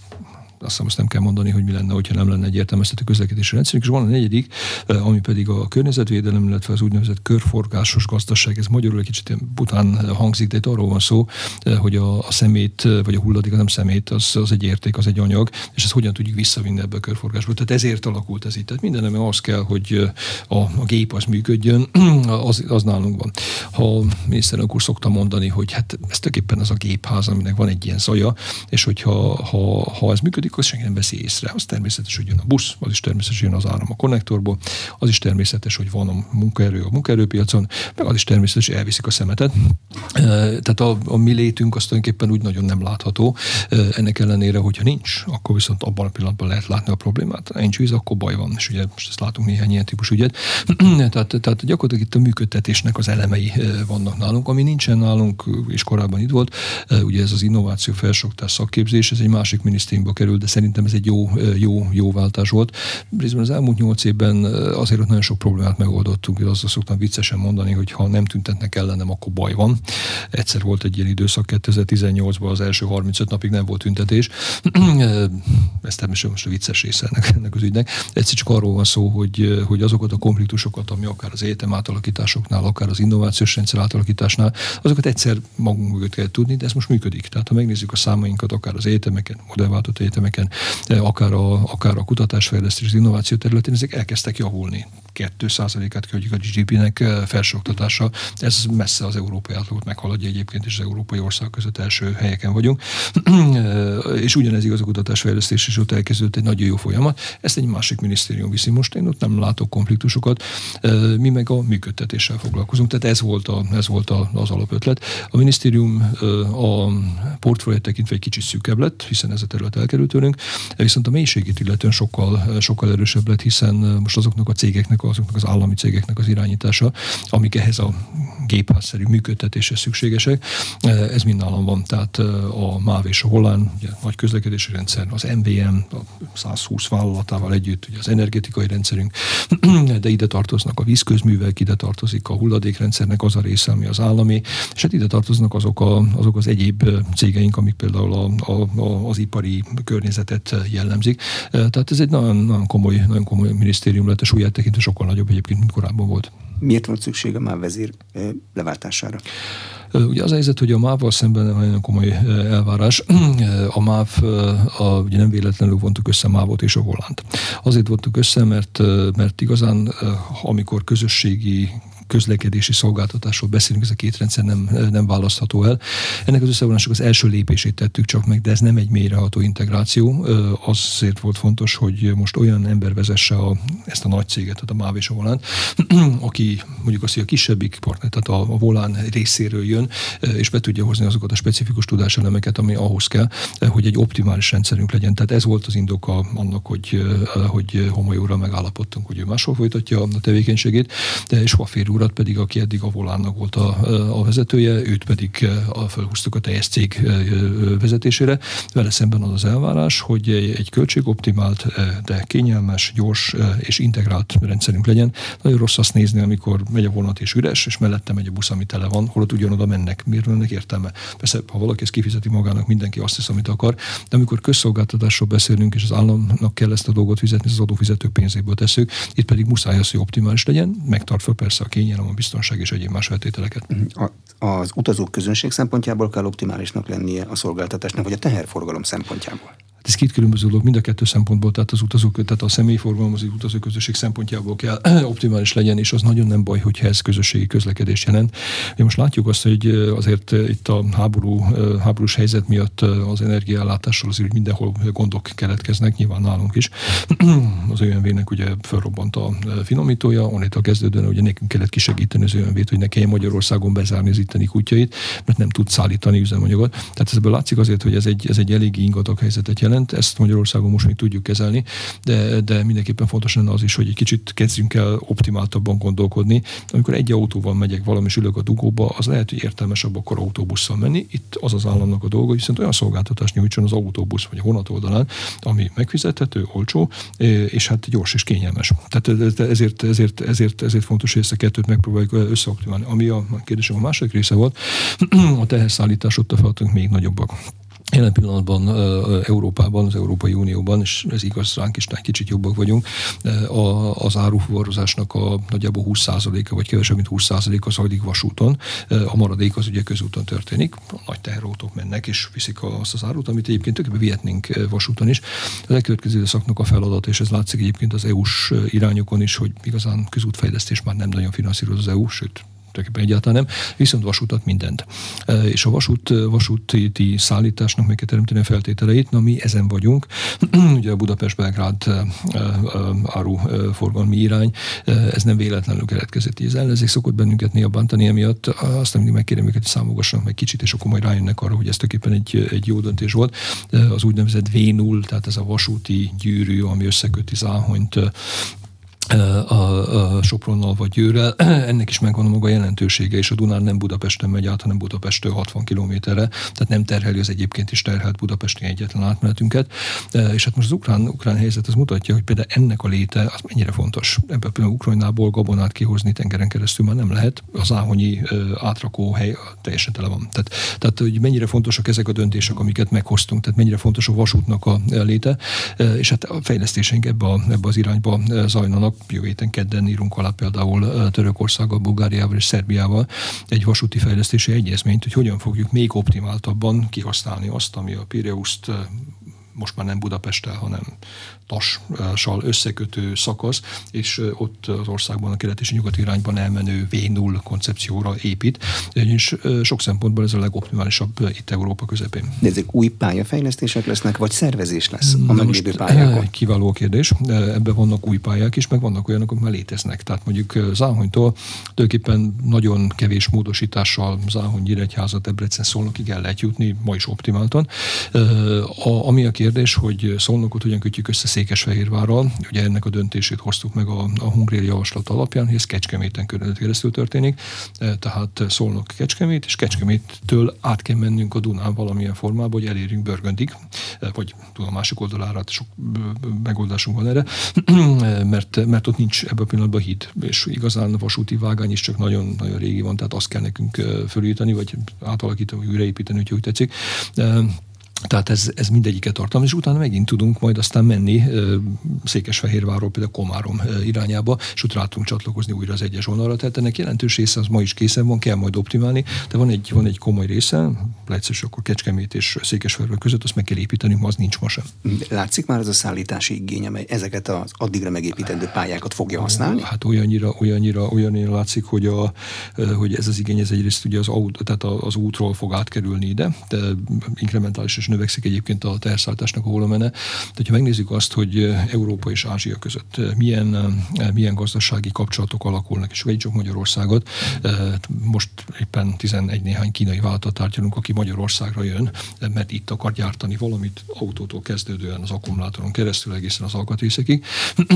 azt hiszem azt nem kell mondani, hogy mi lenne, hogyha nem lenne egy értelmeztető közlekedési rendszerünk, és van a negyedik, eh, ami pedig a környezetvédelem, illetve az úgynevezett körforgásos gazdaság. Ez magyarul egy kicsit bután hangzik, de itt arról van szó, eh, hogy a, a szemét, eh, vagy a hulladék, nem szemét, az, az egy érték, az egy anyag, és ezt hogyan tudjuk visszavinni ebbe a körforgásba. Tehát ezért alakult ez itt. Tehát minden az kell, hogy a, a gép az működjön, az, az nálunk van. Ha miniszterelnök úr szokta mondani, hogy hát ez tulajdonképpen az a gépház, aminek van egy ilyen szaja, és hogyha ha, ha ez működik, akkor senki nem veszi észre. Az természetes, hogy jön a busz, az is természetes, hogy jön az áram a konnektorból, az is természetes, hogy van a munkaerő a munkaerőpiacon, meg az is természetes, hogy elviszik a szemetet. Tehát a, a mi létünk az tulajdonképpen úgy nagyon nem látható. Ennek ellenére, hogyha nincs, akkor viszont abban a pillanatban lehet látni a problémát. Ha nincs víz, akkor baj van. És ugye most ezt látunk néhány ilyen típus ügyet. tehát, tehát gyakorlatilag itt a működtetésnek az elemei vannak nálunk, ami nincsen nálunk, és korábban itt volt. Ugye ez az innováció felsőoktatás szakképzés, ez egy másik minisztériumba kerül, de szerintem ez egy jó, jó, jó váltás volt. Részben az elmúlt nyolc évben azért ott nagyon sok problémát megoldottunk, és azt szoktam viccesen mondani, hogy ha nem tüntetnek ellenem, akkor baj van. Egyszer volt egy ilyen időszak 2018-ban, az első 35 napig nem volt tüntetés. ez természetesen most a vicces része ennek, ennek az ügynek. Egyszer csak arról van szó, hogy, hogy azokat a konfliktusokat, ami akár az egyetem átalakításoknál, akár az innovációs rendszer átalakításnál, azokat egyszer magunk mögött kell tudni, de ez most működik. Tehát ha megnézzük a számainkat, akár az egyetemeken, modellváltott egyetemeken, akár a, akár a kutatásfejlesztés, az innováció területén, ezek elkezdtek javulni. 2%-át költjük a GDP-nek felsőoktatása. Ez messze az európai átlagot meghaladja egyébként, és az európai ország között első helyeken vagyunk. És ugyanez igaz a kutatásfejlesztés, és ott elkezdődött egy nagyon jó folyamat. Ezt egy másik minisztérium viszi most, én ott nem látok konfliktusokat. Mi meg a működtetéssel foglalkozunk, tehát ez volt, a, ez volt a, az alapötlet. A minisztérium a portfóliót tekintve egy kicsit szűkebb lett, hiszen ez a terület elkerült tőlünk, viszont a mélységét illetően sokkal, sokkal erősebb lett, hiszen most azoknak a cégeknek, azoknak az állami cégeknek az irányítása, amik ehhez a gépházszerű működtetése szükségesek. Ez mind nálam van, tehát a MÁV és a Volán, ugye, nagy közlekedési rendszer, az MVM, a 120 vállalatával együtt, ugye az energetikai rendszerünk, de ide tartoznak a vízközművek, ide tartozik a hulladékrendszernek az a része, ami az állami, és hát ide tartoznak azok, a, azok az egyéb cégeink, amik például a, a, a, az ipari környezetet jellemzik. Tehát ez egy nagyon, nagyon komoly, nagyon komoly minisztérium lett, a súlyát tekintve sokkal nagyobb egyébként, mint korábban volt. Miért volt szüksége már vezér leváltására? Ugye az a helyzet, hogy a MÁV-val szemben nagyon komoly elvárás. A MÁV, a, ugye nem véletlenül vontuk össze MÁV-ot és a Holland. Azért vontuk össze, mert, mert igazán amikor közösségi közlekedési szolgáltatásról beszélünk, ez a két rendszer nem, nem választható el. Ennek az összevonások az első lépését tettük csak meg, de ez nem egy mélyreható integráció. Azért volt fontos, hogy most olyan ember vezesse a, ezt a nagy céget, tehát a MÁV és a Volán, aki mondjuk azt, hogy a kisebbik partner, tehát a, a Volán részéről jön, és be tudja hozni azokat a specifikus tudáselemeket, ami ahhoz kell, hogy egy optimális rendszerünk legyen. Tehát ez volt az indoka annak, hogy, hogy Homoly megállapodtunk, hogy ő máshol folytatja a tevékenységét, de és Hoffér urat pedig, aki eddig a Volánnak volt a, a vezetője, őt pedig a, felhúztuk a teljes cég vezetésére. Vele szemben az az elvárás, hogy egy költségoptimált, de kényelmes, gyors és integrált rendszerünk legyen. Nagyon rossz azt nézni, amikor megy a vonat és üres, és mellette megy a busz, ami tele van, holott ugyanoda mennek. Miért ennek értelme? Persze, ha valaki ezt kifizeti magának, mindenki azt hisz, amit akar, de amikor közszolgáltatásról beszélünk, és az államnak kell ezt a dolgot fizetni, az adófizető pénzéből tesszük, itt pedig muszáj az, hogy optimális legyen, megtartva persze a kényelem, a biztonság és egyéb más feltételeket. A, az utazók közönség szempontjából kell optimálisnak lennie a szolgáltatásnak, vagy a teherforgalom szempontjából? Hát ez két különböző dolog, mind a kettő szempontból, tehát az utazók, tehát a személyforgalom, az utazóközösség szempontjából kell optimális legyen, és az nagyon nem baj, hogyha ez közösségi közlekedés jelent. Mi most látjuk azt, hogy azért itt a háború, háborús helyzet miatt az energiállátásról azért mindenhol gondok keletkeznek, nyilván nálunk is. az ÖMV-nek ugye felrobbant a finomítója, onnét a kezdődően ugye nekünk kellett kisegíteni az ÖMV-t, hogy ne kelljen Magyarországon bezárni az itteni kutyait, mert nem tud szállítani üzemanyagot. Tehát ebből látszik azért, hogy ez egy, ez egy eléggé ingatag helyzetet jelent jelent, ezt Magyarországon most még tudjuk kezelni, de, de mindenképpen fontos lenne az is, hogy egy kicsit kezdjünk el optimáltabban gondolkodni. Amikor egy autóval megyek valami és ülök a dugóba, az lehet, hogy értelmesebb akkor autóbusszal menni. Itt az az államnak a dolga, viszont olyan szolgáltatást nyújtson az autóbusz vagy a vonat oldalán, ami megfizethető, olcsó, és hát gyors és kényelmes. Tehát ezért, ezért, ezért, ezért fontos, hogy ezt a kettőt megpróbáljuk összeoptimálni. Ami a kérdésem a második része volt, a teherszállítás ott a feladatunk még nagyobbak. Jelen pillanatban Európában, az Európai Unióban, és ez igaz ránk is, kicsit jobbak vagyunk, az árufuvarozásnak a nagyjából 20%-a, vagy kevesebb, mint 20%-a zajlik vasúton. A maradék az ugye közúton történik. A nagy teherautók mennek és viszik azt az árut, amit egyébként tökéletesen vihetnénk vasúton is. Az elkövetkező időszaknak a feladat, és ez látszik egyébként az EU-s irányokon is, hogy igazán közútfejlesztés már nem nagyon finanszíroz az EU, sőt tulajdonképpen egyáltalán nem, viszont vasutat mindent. És a vasút, vasúti szállításnak meg kell teremteni a feltételeit, na mi ezen vagyunk. Ugye a Budapest-Belgrád áruforgalmi irány, ez nem véletlenül keletkezett. Az ellenzék szokott bennünket néha bántani emiatt, azt mindig megkérem őket, hogy számogassanak meg kicsit, és akkor majd rájönnek arra, hogy ez tulajdonképpen egy, egy jó döntés volt. Az úgynevezett V0, tehát ez a vasúti gyűrű, ami összeköti Záhonyt a, a Sopronnal vagy Győrrel, ennek is megvan a maga jelentősége, és a Dunán nem Budapesten megy át, hanem Budapestől 60 kilométerre, tehát nem terheli az egyébként is terhelt budapesti egyetlen átmenetünket. És hát most az ukrán, ukrán helyzet az mutatja, hogy például ennek a léte az mennyire fontos. Ebben például Ukrajnából gabonát kihozni tengeren keresztül már nem lehet, az áhonyi átrakó hely teljesen tele van. Tehát, tehát hogy mennyire fontosak ezek a döntések, amiket meghoztunk, tehát mennyire fontos a vasútnak a léte, és hát a fejlesztéseink ebbe, a, ebbe az irányba zajlanak jövő héten kedden írunk alá például Törökországgal, Bulgáriával és Szerbiával egy vasúti fejlesztési egyezményt, hogy hogyan fogjuk még optimáltabban kihasználni azt, ami a Pireuszt most már nem Budapesttel, hanem Tassal összekötő szakasz, és ott az országban a kelet és a nyugat irányban elmenő V0 koncepcióra épít, és sok szempontból ez a legoptimálisabb itt Európa közepén. De ezek új pályafejlesztések lesznek, vagy szervezés lesz a meglévő pályákon? Kiváló kérdés. Ebben vannak új pályák is, meg vannak olyanok, amik már léteznek. Tehát mondjuk Záhonytól tulajdonképpen nagyon kevés módosítással Záhony, Nyíregyháza, Debrecen, Szolnokig el lehet jutni, ma is optimáltan. A, ami a kérdés, hogy Szolnokot hogyan kötjük össze Székesfehérvárral. Ugye ennek a döntését hoztuk meg a, a Hungréri javaslat alapján, ez Kecskeméten keresztül történik, tehát szólnak Kecskemét, és Kecskeméttől át kell mennünk a Dunán valamilyen formában, hogy elérjünk Börgöndig, vagy tudom, a másik oldalára, hát sok megoldásunk van erre, mert, mert ott nincs ebben a pillanatban híd, és igazán a vasúti vágány is csak nagyon, nagyon régi van, tehát azt kell nekünk fölíteni, vagy átalakítani, vagy újraépíteni, hogy úgy tetszik. Tehát ez, ez mindegyiket tartalmaz, és utána megint tudunk majd aztán menni Székesfehérvárról például Komárom irányába, és utána tudunk csatlakozni újra az egyes vonalra. Tehát ennek jelentős része az ma is készen van, kell majd optimálni, de van egy, van egy komoly része, lehetséges akkor Kecskemét és Székesfehérvár között, azt meg kell építeni, ma az nincs ma sem. Látszik már ez a szállítási igény, amely ezeket az addigra megépítendő pályákat fogja használni? Hát olyannyira, olyannyira, olyannyira látszik, hogy, a, hogy ez az igény, ez egyrészt ugye az, aut, tehát az útról fog átkerülni ide, de inkrementális és növekszik egyébként a teherszállításnak a volumene. De ha megnézzük azt, hogy Európa és Ázsia között milyen, milyen gazdasági kapcsolatok alakulnak, és vegyük csak Magyarországot, most éppen 11 néhány kínai vállalatot tárgyalunk, aki Magyarországra jön, mert itt akar gyártani valamit autótól kezdődően az akkumulátoron keresztül egészen az alkatrészekig.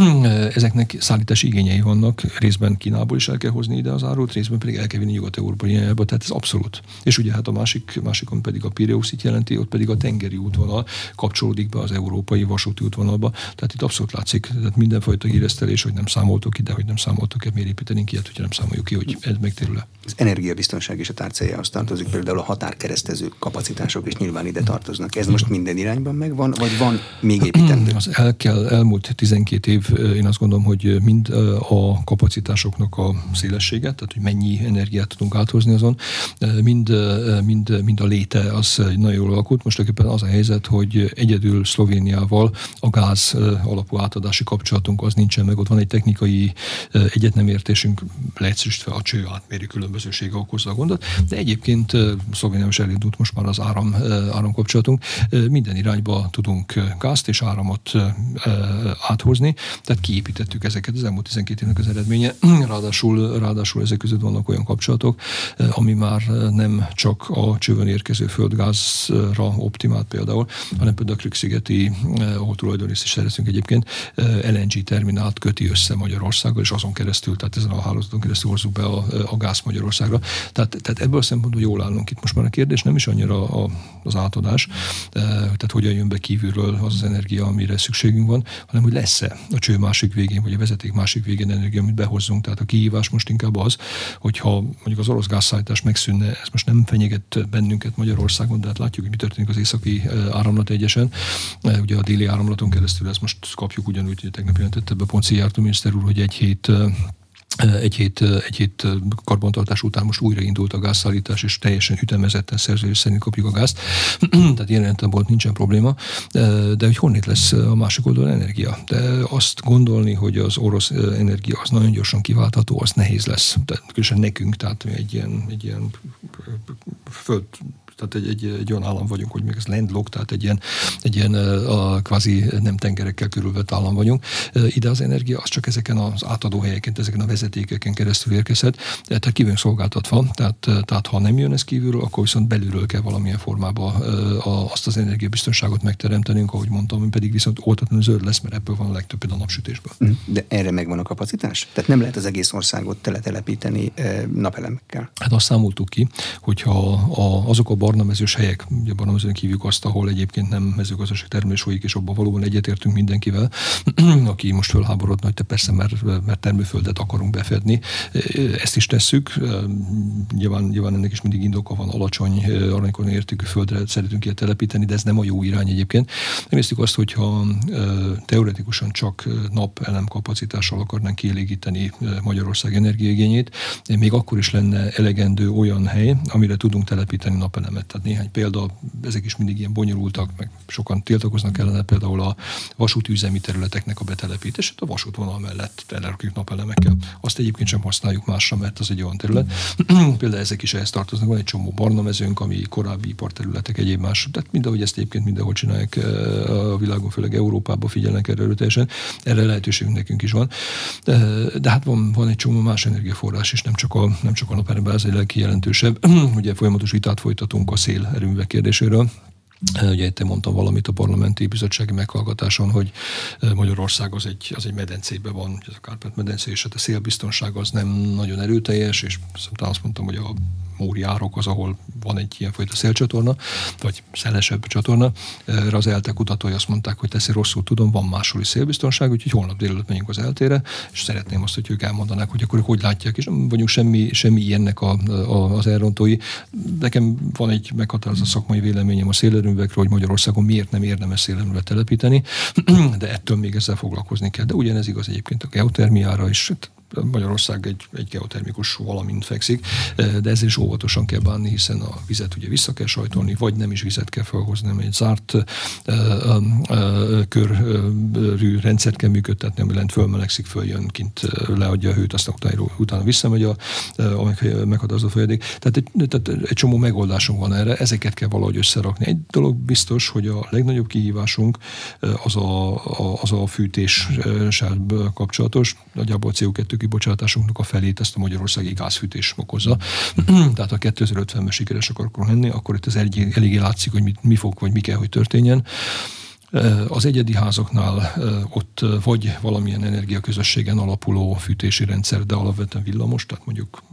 Ezeknek szállítási igényei vannak, részben Kínából is el kell hozni ide az árut, részben pedig el kell vinni Nyugat-Európa irányába, tehát ez abszolút. És ugye hát a másik, másikon pedig a Pireuszit jelenti, ott pedig a tengeri útvonal kapcsolódik be az európai vasúti útvonalba. Tehát itt abszolút látszik, tehát mindenfajta híresztelés, hogy nem számoltok ide, hogy nem számoltok ki, miért építenénk ilyet, hogyha nem számoljuk ki, hogy ez megtérül le. Az energiabiztonság is a tárcájához tartozik, például a határkeresztező kapacitások is nyilván ide tartoznak. Ez most minden irányban megvan, vagy van még építendő? Az el kell, elmúlt 12 év, én azt gondolom, hogy mind a kapacitásoknak a szélessége, tehát hogy mennyi energiát tudunk áthozni azon, mind, mind, mind a léte az nagyon jól alakult. Most tulajdonképpen az a helyzet, hogy egyedül Szlovéniával a gáz alapú átadási kapcsolatunk az nincsen meg, ott van egy technikai egyetnemértésünk, leegyszerűsítve a cső átméri különbözősége okozza a gondot, de egyébként Szlovénia is elindult most már az áram, áramkapcsolatunk, minden irányba tudunk gázt és áramot áthozni, tehát kiépítettük ezeket az elmúlt 12 évnek az eredménye, ráadásul, ráadásul ezek között vannak olyan kapcsolatok, ami már nem csak a csőben érkező földgázra optimált például, hanem például a Krük-szigeti, eh, ahol tulajdonrészt is szerezünk egyébként, eh, LNG terminált köti össze Magyarországgal, és azon keresztül, tehát ezen a hálózaton keresztül hozzuk be a, a gáz Magyarországra. Tehát, tehát ebből a szempontból jól állunk itt. Most már a kérdés nem is annyira a, az átadás, eh, tehát hogyan jön be kívülről az az energia, amire szükségünk van, hanem hogy lesz-e a cső másik végén, vagy a vezeték másik végén energia, amit behozzunk. Tehát a kihívás most inkább az, hogyha mondjuk az orosz gázszállítás megszűnne, ez most nem fenyeget bennünket Magyarországon, de hát látjuk, hogy mi történik az északi áramlat egyesen. Ugye a déli áramlaton keresztül ezt most kapjuk ugyanúgy, hogy tegnap jelentette be pont Szijjártó miniszter úr, hogy egy hét egy hét, egy hét karbantartás után most újraindult a gázszállítás, és teljesen ütemezetten szerződés szerint kapjuk a gázt. Tehát ilyen volt nincsen probléma. De hogy honnét lesz a másik oldalon energia? De azt gondolni, hogy az orosz energia az nagyon gyorsan kiváltható, az nehéz lesz. Tehát különösen nekünk, tehát egy ilyen, egy ilyen föld tehát egy, egy, egy olyan állam vagyunk, hogy még ez landlocked, tehát egy ilyen, egy ilyen a kvázi nem tengerekkel körülvett állam vagyunk. Ide az energia az csak ezeken az átadó helyeken, ezeken a vezetékeken keresztül érkezhet, tehát ki szolgáltatva, tehát, tehát ha nem jön ez kívülről, akkor viszont belülről kell valamilyen formában azt az energiabiztonságot megteremtenünk, ahogy mondtam, pedig viszont oltatlan zöld lesz, mert ebből van a legtöbb a napsütésből. Mm. De erre megvan a kapacitás? Tehát nem lehet az egész országot teletelepíteni napelemekkel? Hát azt számoltuk ki, hogyha a, azok a barna mezős helyek, ugye barna mezőn kívjuk azt, ahol egyébként nem mezőgazdaság termelés folyik, és abban valóban egyetértünk mindenkivel, aki most fölháborodna, hogy te persze, mert, mert termőföldet akarunk befedni. Ezt is tesszük. Nyilván, nyilván ennek is mindig indoka van, alacsony aranykor értékű földre szeretünk ilyet telepíteni, de ez nem a jó irány egyébként. Megnéztük azt, hogyha teoretikusan csak napelem kapacitással akarnánk kielégíteni Magyarország energiaigényét, még akkor is lenne elegendő olyan hely, amire tudunk telepíteni napelemet elemet. Tehát néhány példa, ezek is mindig ilyen bonyolultak, meg sokan tiltakoznak ellene, például a vasútüzemi területeknek a betelepítését a vasútvonal mellett telerakjuk napelemekkel. Azt egyébként sem használjuk másra, mert az egy olyan terület. például ezek is ehhez tartoznak. Van egy csomó barna mezőnk, ami korábbi iparterületek, egyéb más. Tehát mindahogy ezt egyébként mindenhol csinálják eh, a világon, főleg Európában figyelnek erre erőteljesen. Erre lehetőségünk nekünk is van. De, de hát van, van egy csomó más energiaforrás is, nem csak a, nem csak a napelemben, ez egy legkijelentősebb. Ugye folyamatos vitát folytatunk a szél erőművek kérdéséről. Ugye itt mondtam valamit a parlamenti bizottsági meghallgatáson, hogy Magyarország az egy, az egy medencében van, ez a Kárpát-medence, és hát a szélbiztonság az nem nagyon erőteljes, és szerintem azt mondtam, hogy a Móri árok az, ahol van egy ilyenfajta szélcsatorna, vagy szelesebb csatorna. Erre az ELTE kutatói azt mondták, hogy teszi rosszul tudom, van máshol is szélbiztonság, úgyhogy holnap délelőtt megyünk az eltére, és szeretném azt, hogy ők elmondanák, hogy akkor hogy látják, és nem vagyunk semmi, semmi ilyennek a, a, az elrontói. Nekem van egy meghatározó szakmai véleményem a szélerőművekről, hogy Magyarországon miért nem érdemes szélerőművet telepíteni, de ettől még ezzel foglalkozni kell. De ugyanez igaz egyébként a geotermiára is. Magyarország egy, egy geotermikus valamint fekszik, de ezzel is óvatosan kell bánni, hiszen a vizet ugye vissza kell sajtolni, vagy nem is vizet kell felhozni, hanem egy zárt körű rendszert kell működtetni, ami lent fölmelegszik, följön, kint leadja a hőt, aztán utána, utána visszamegy a, a meghatározó folyadék. Tehát egy, tehát egy csomó megoldásunk van erre, ezeket kell valahogy összerakni. Egy dolog biztos, hogy a legnagyobb kihívásunk az a, a, az a fűtéssel kapcsolatos, nagyjából CO2 kibocsátásunknak a felét ezt a magyarországi gázfűtés okozza. Tehát ha 2050-ben sikeresek akarunk lenni, akkor itt ez eléggé, eléggé látszik, hogy mi, mi fog, vagy mi kell, hogy történjen. Az egyedi házaknál ott vagy valamilyen energiaközösségen alapuló fűtési rendszer, de alapvetően villamos, tehát mondjuk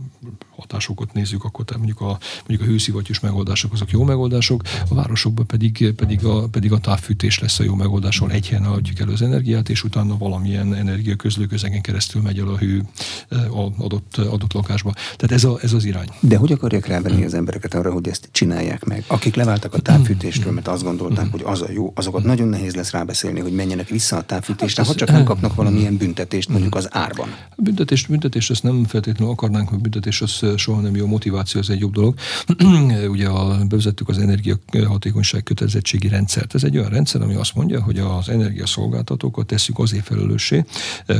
hatásokat nézzük, akkor tehát mondjuk a, mondjuk a hőszivattyús megoldások azok jó megoldások, a városokban pedig, pedig, a, pedig a távfűtés lesz a jó megoldás, ahol egy helyen adjuk elő az energiát, és utána valamilyen energiaközlőközegen keresztül megy el a hő a adott, adott lakásba. Tehát ez, a, ez az irány. De hogy akarják rávenni az embereket arra, hogy ezt csinálják meg? Akik leváltak a távfűtéstől, mert azt gondolták, hogy az a jó, azokat nagyon nehéz lesz rábeszélni, hogy menjenek vissza a távfűtésre, hát ha csak nem kapnak valamilyen büntetést mondjuk az árban. Büntetést, büntetést azt nem feltétlenül akarnánk, hogy büntetés az soha nem jó, motiváció az egy jobb dolog. Ugye a, bevezettük az energiahatékonyság kötelezettségi rendszert. Ez egy olyan rendszer, ami azt mondja, hogy az energiaszolgáltatókat tesszük azért felelőssé,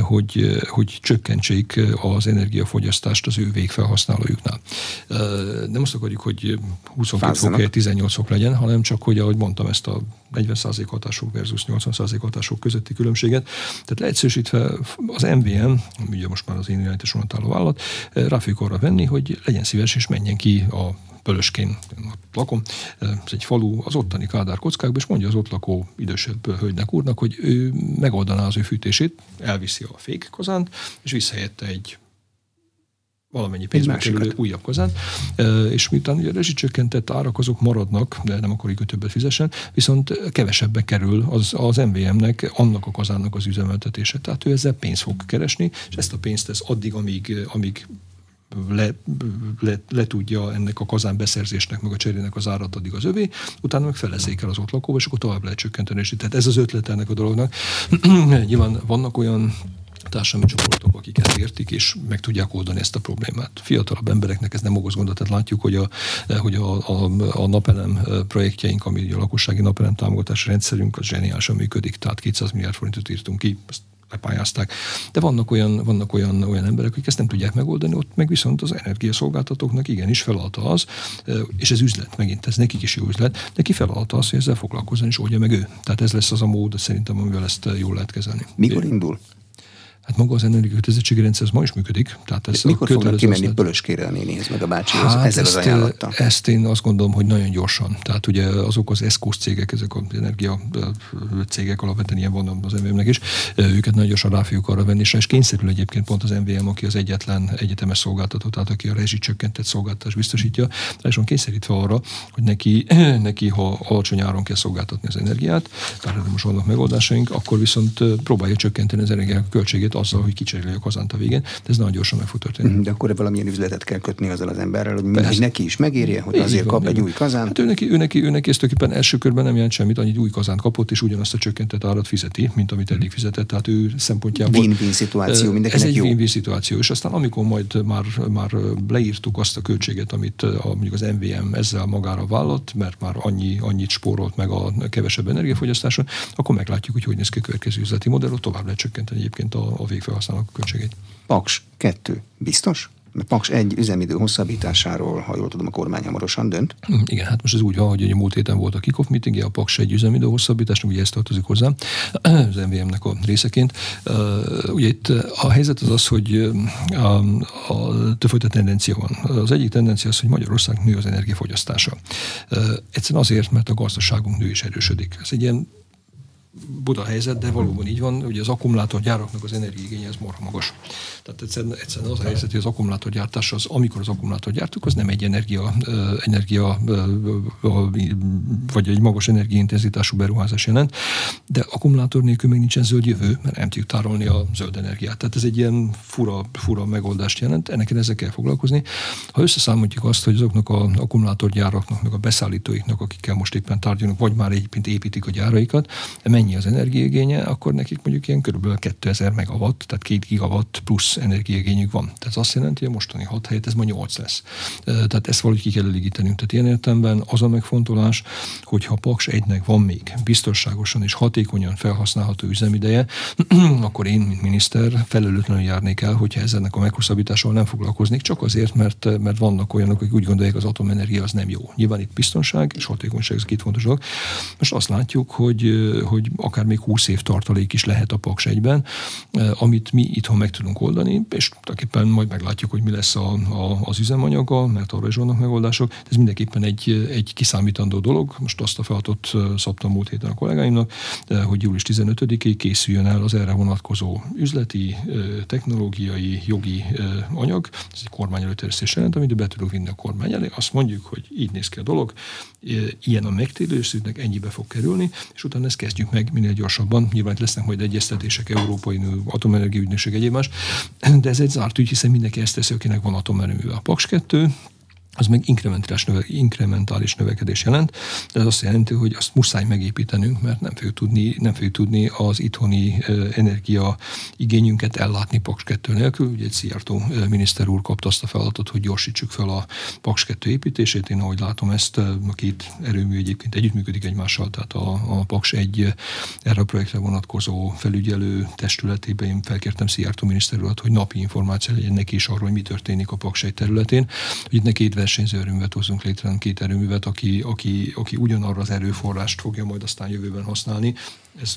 hogy, hogy csökkentsék az energiafogyasztást az ő végfelhasználójuknál. Nem azt akarjuk, hogy 22 fok 18 fok legyen, hanem csak, hogy ahogy mondtam, ezt a 40% hatások versus 80% hatások közötti különbséget. Tehát leegyszerűsítve az MVM, ugye most már az én irányításomat álló vállalat, eh, rá fogjuk arra venni, hogy legyen szíves és menjen ki a Pölöskén lakom, eh, ez egy falu, az ottani Kádár kockákba, és mondja az ott lakó idősebb hölgynek úrnak, hogy ő megoldaná az ő fűtését, elviszi a fékkazánt, és visszahelyette egy valamennyi pénzbe kerülő újabb kazán, és miután ugye rezsicsökkentett árak azok maradnak, de nem akarjuk, hogy többet fizessen, viszont kevesebbe kerül az, az MVM-nek, annak a kazánnak az üzemeltetése. Tehát ő ezzel pénzt fog keresni, és ezt a pénzt ez addig, amíg, amíg le, le, le, tudja ennek a kazán beszerzésnek, meg a cserének az árat addig az övé, utána meg felezék el az ott lakóba, és akkor tovább lehet csökkenteni. Tehát ez az ötlet ennek a dolognak. Nyilván vannak olyan társadalmi csoportok, akik ezt értik, és meg tudják oldani ezt a problémát. Fiatalabb embereknek ez nem okoz gondot, tehát látjuk, hogy a, hogy a, a, a napelem projektjeink, ami a lakossági napelem támogatási rendszerünk, az zseniálisan működik, tehát 200 milliárd forintot írtunk ki, ezt lepályázták. De vannak olyan, vannak olyan, olyan emberek, akik ezt nem tudják megoldani, ott meg viszont az energiaszolgáltatóknak igenis feladta az, és ez üzlet, megint ez nekik is jó üzlet, neki feladta az, hogy ezzel foglalkozzon és oldja meg ő. Tehát ez lesz az a mód, szerintem, amivel ezt jól lehet kezelni. Mikor indul? Hát maga az energiakötelezettségi rendszer ez ma is működik. Tehát ez Mikor fognak kimenni Pölöskére a nénihez, meg a bácsihoz hát ezzel ezt, az ajánlattal? Ezt én azt gondolom, hogy nagyon gyorsan. Tehát ugye azok az eszkos cégek, ezek az energia cégek alapvetően ilyen van az MVM-nek is, őket nagyon gyorsan rá fogjuk arra venni, és kényszerül egyébként pont az MVM, aki az egyetlen egyetemes szolgáltató, tehát aki a rezsicsökkentett szolgáltatást biztosítja, van kényszerítve arra, hogy neki, neki ha alacsony áron kell szolgáltatni az energiát, tehát most vannak megoldásaink, akkor viszont próbálja csökkenteni az energia költségét azzal, hogy kicseréli a kazánt a végén, de ez nagyon gyorsan meg fog történni. De akkor valamilyen üzletet kell kötni azzal az emberrel, hogy, hogy neki is megérje, hogy azért van, kap egy új kazánt. Hát ő neki, ő neki, ő neki ezt tulajdonképpen első körben nem jelent semmit, annyit új kazánt kapott, és ugyanazt a csökkentett árat fizeti, mint amit eddig fizetett. Tehát ő szempontjából. Win-win szituáció, mindenkinek Ez egy win-win szituáció, és aztán amikor majd már, már leírtuk azt a költséget, amit a, mondjuk az MVM ezzel magára vállalt, mert már annyi, annyit spórolt meg a kevesebb energiafogyasztáson, akkor meglátjuk, hogy hogy néz ki a következő üzleti modell, tovább lehet csökkenteni egyébként a, a végfelhasználók költségét. Paks 2. Biztos? Mert Paks egy üzemidő hosszabbításáról, ha jól tudom, a kormány hamarosan dönt. Hm, igen, hát most ez úgy van, hogy a múlt héten volt a kickoff meeting, a Paks egy üzemidő hosszabbításnak, ugye ez tartozik hozzá, az MVM-nek a részeként. Ugye itt a helyzet az az, hogy a, a többfajta tendencia van. Az egyik tendencia az, hogy Magyarország nő az energiafogyasztása. Egyszerűen azért, mert a gazdaságunk nő és erősödik. Ez egy ilyen Buda helyzet, de valóban így van, ugye az akkumulátorgyáraknak az energiigénye ez marha magas. Tehát egyszerűen, egyszerűen az a helyzet, hogy az akkumulátorgyártás az, amikor az akkumulátort gyártuk, az nem egy energia, energia vagy egy magas energiaintenzitású beruházás jelent, de akkumulátor nélkül még nincsen zöld jövő, mert nem tudjuk tárolni a zöld energiát. Tehát ez egy ilyen fura, fura megoldást jelent, ennek ezzel kell foglalkozni. Ha összeszámoljuk azt, hogy azoknak az akkumulátorgyáraknak, meg a beszállítóiknak, akikkel most éppen tárgyalunk, vagy már egyébként építik a gyáraikat, mennyi az energiaigénye, akkor nekik mondjuk ilyen kb. 2000 megawatt, tehát 2 gigawatt plusz energiaigényük van. Tehát ez azt jelenti, hogy a mostani 6 helyet ez ma 8 lesz. Tehát ezt valahogy ki kell elégítenünk. Tehát ilyen értelemben az a megfontolás, hogyha Paks 1-nek van még biztonságosan és hatékonyan felhasználható üzemideje, akkor én, mint miniszter, felelőtlenül járnék el, hogyha ezzelnek a meghosszabbítással nem foglalkoznék, csak azért, mert, mert vannak olyanok, akik úgy gondolják, az atomenergia az nem jó. Nyilván itt biztonság és hatékonyság, ez két fontos dolog. Most azt látjuk, hogy, hogy akár még 20 év tartalék is lehet a Paks egyben, amit mi itthon meg tudunk oldani, és tulajdonképpen majd meglátjuk, hogy mi lesz a, a, az üzemanyaga, mert arra is vannak megoldások. Ez mindenképpen egy, egy kiszámítandó dolog. Most azt a feladatot szabtam múlt héten a kollégáimnak, hogy július 15-ig készüljön el az erre vonatkozó üzleti, technológiai, jogi anyag. Ez egy kormány előterjesztés jelent, amit be tudok vinni a kormány elé. Azt mondjuk, hogy így néz ki a dolog, ilyen a megtérülésüknek ennyibe fog kerülni, és utána ezt kezdjük meg minél gyorsabban. Nyilván lesznek majd egyeztetések, Európai Atomenergia Ügynökség egyéb más, de ez egy zárt ügy, hiszen mindenki ezt teszi, akinek van atomerőműve. A Paks 2 az meg inkrementális, növe, inkrementális növekedés jelent, de ez azt jelenti, hogy azt muszáj megépítenünk, mert nem fogjuk tudni, nem fogjuk tudni az itthoni energia igényünket ellátni Paks 2 nélkül. Ugye egy Szijjártó miniszter úr kapta azt a feladatot, hogy gyorsítsuk fel a Paks 2 építését. Én ahogy látom ezt, a két erőmű egyébként együttműködik egymással, tehát a, a Paks egy erre a projektre vonatkozó felügyelő testületében én felkértem Szijjártó miniszter urat, hogy napi információ legyen neki is arról, hogy mi történik a Paks egy területén. Hogy itt ne két versenyző erőművet hozzunk létre, két erőművet, aki, aki, aki ugyanarra az erőforrást fogja majd aztán jövőben használni, ez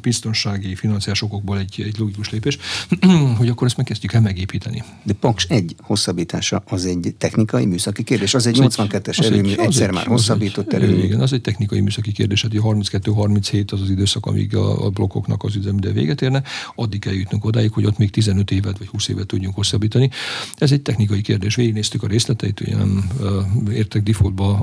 biztonsági, financiás okokból egy, egy logikus lépés, hogy akkor ezt megkezdjük el megépíteni. De Paks egy hosszabbítása az egy technikai, műszaki kérdés, az egy 82-es erőmű, egy, egyszer egy, már hosszabbított egy, erőmű. Igen, az egy technikai, műszaki kérdés, hát 32-37 az az időszak, amíg a, a blokkoknak az üzemide véget érne, addig kell jutnunk odáig, hogy ott még 15 évet vagy 20 évet tudjunk hosszabbítani. Ez egy technikai kérdés. Végignéztük a részleteit, ugye nem értek defaultba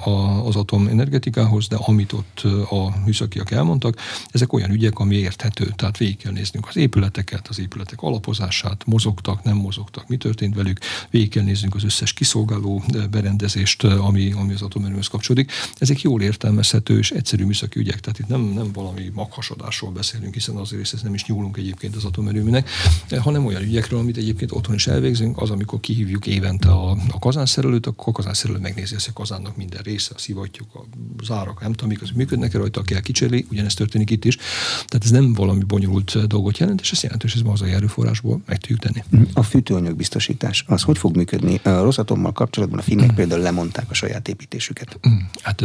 az atomenergetikához, de amit ott a műszakiak elmondtak, ezek ezek olyan ügyek, ami érthető. Tehát végig kell néznünk az épületeket, az épületek alapozását, mozogtak, nem mozogtak, mi történt velük, végig kell néznünk az összes kiszolgáló eh, berendezést, eh, ami, ami az atomerőhöz kapcsolódik. Ezek jól értelmezhető és egyszerű műszaki ügyek, tehát itt nem, nem valami maghasadásról beszélünk, hiszen azért ez nem is nyúlunk egyébként az atomerőműnek, eh, hanem olyan ügyekről, amit egyébként otthon is elvégzünk, az, amikor kihívjuk évente a, a kazánszerelőt, akkor a kazánszerelő megnézi ezt a kazánnak minden része, a szivattyúk, a zárak, nem tudom, mik az működnek -e rajta, kell kicserélni, ugyanezt történik itt is. Tehát ez nem valami bonyolult dolgot jelent, és ez jelentős, ez hazai erőforrásból meg tudjuk tenni. A fűtőanyag biztosítás, az hogy fog működni? A Rosatommal kapcsolatban a finnek mm. például lemondták a saját építésüket. Mm. Hát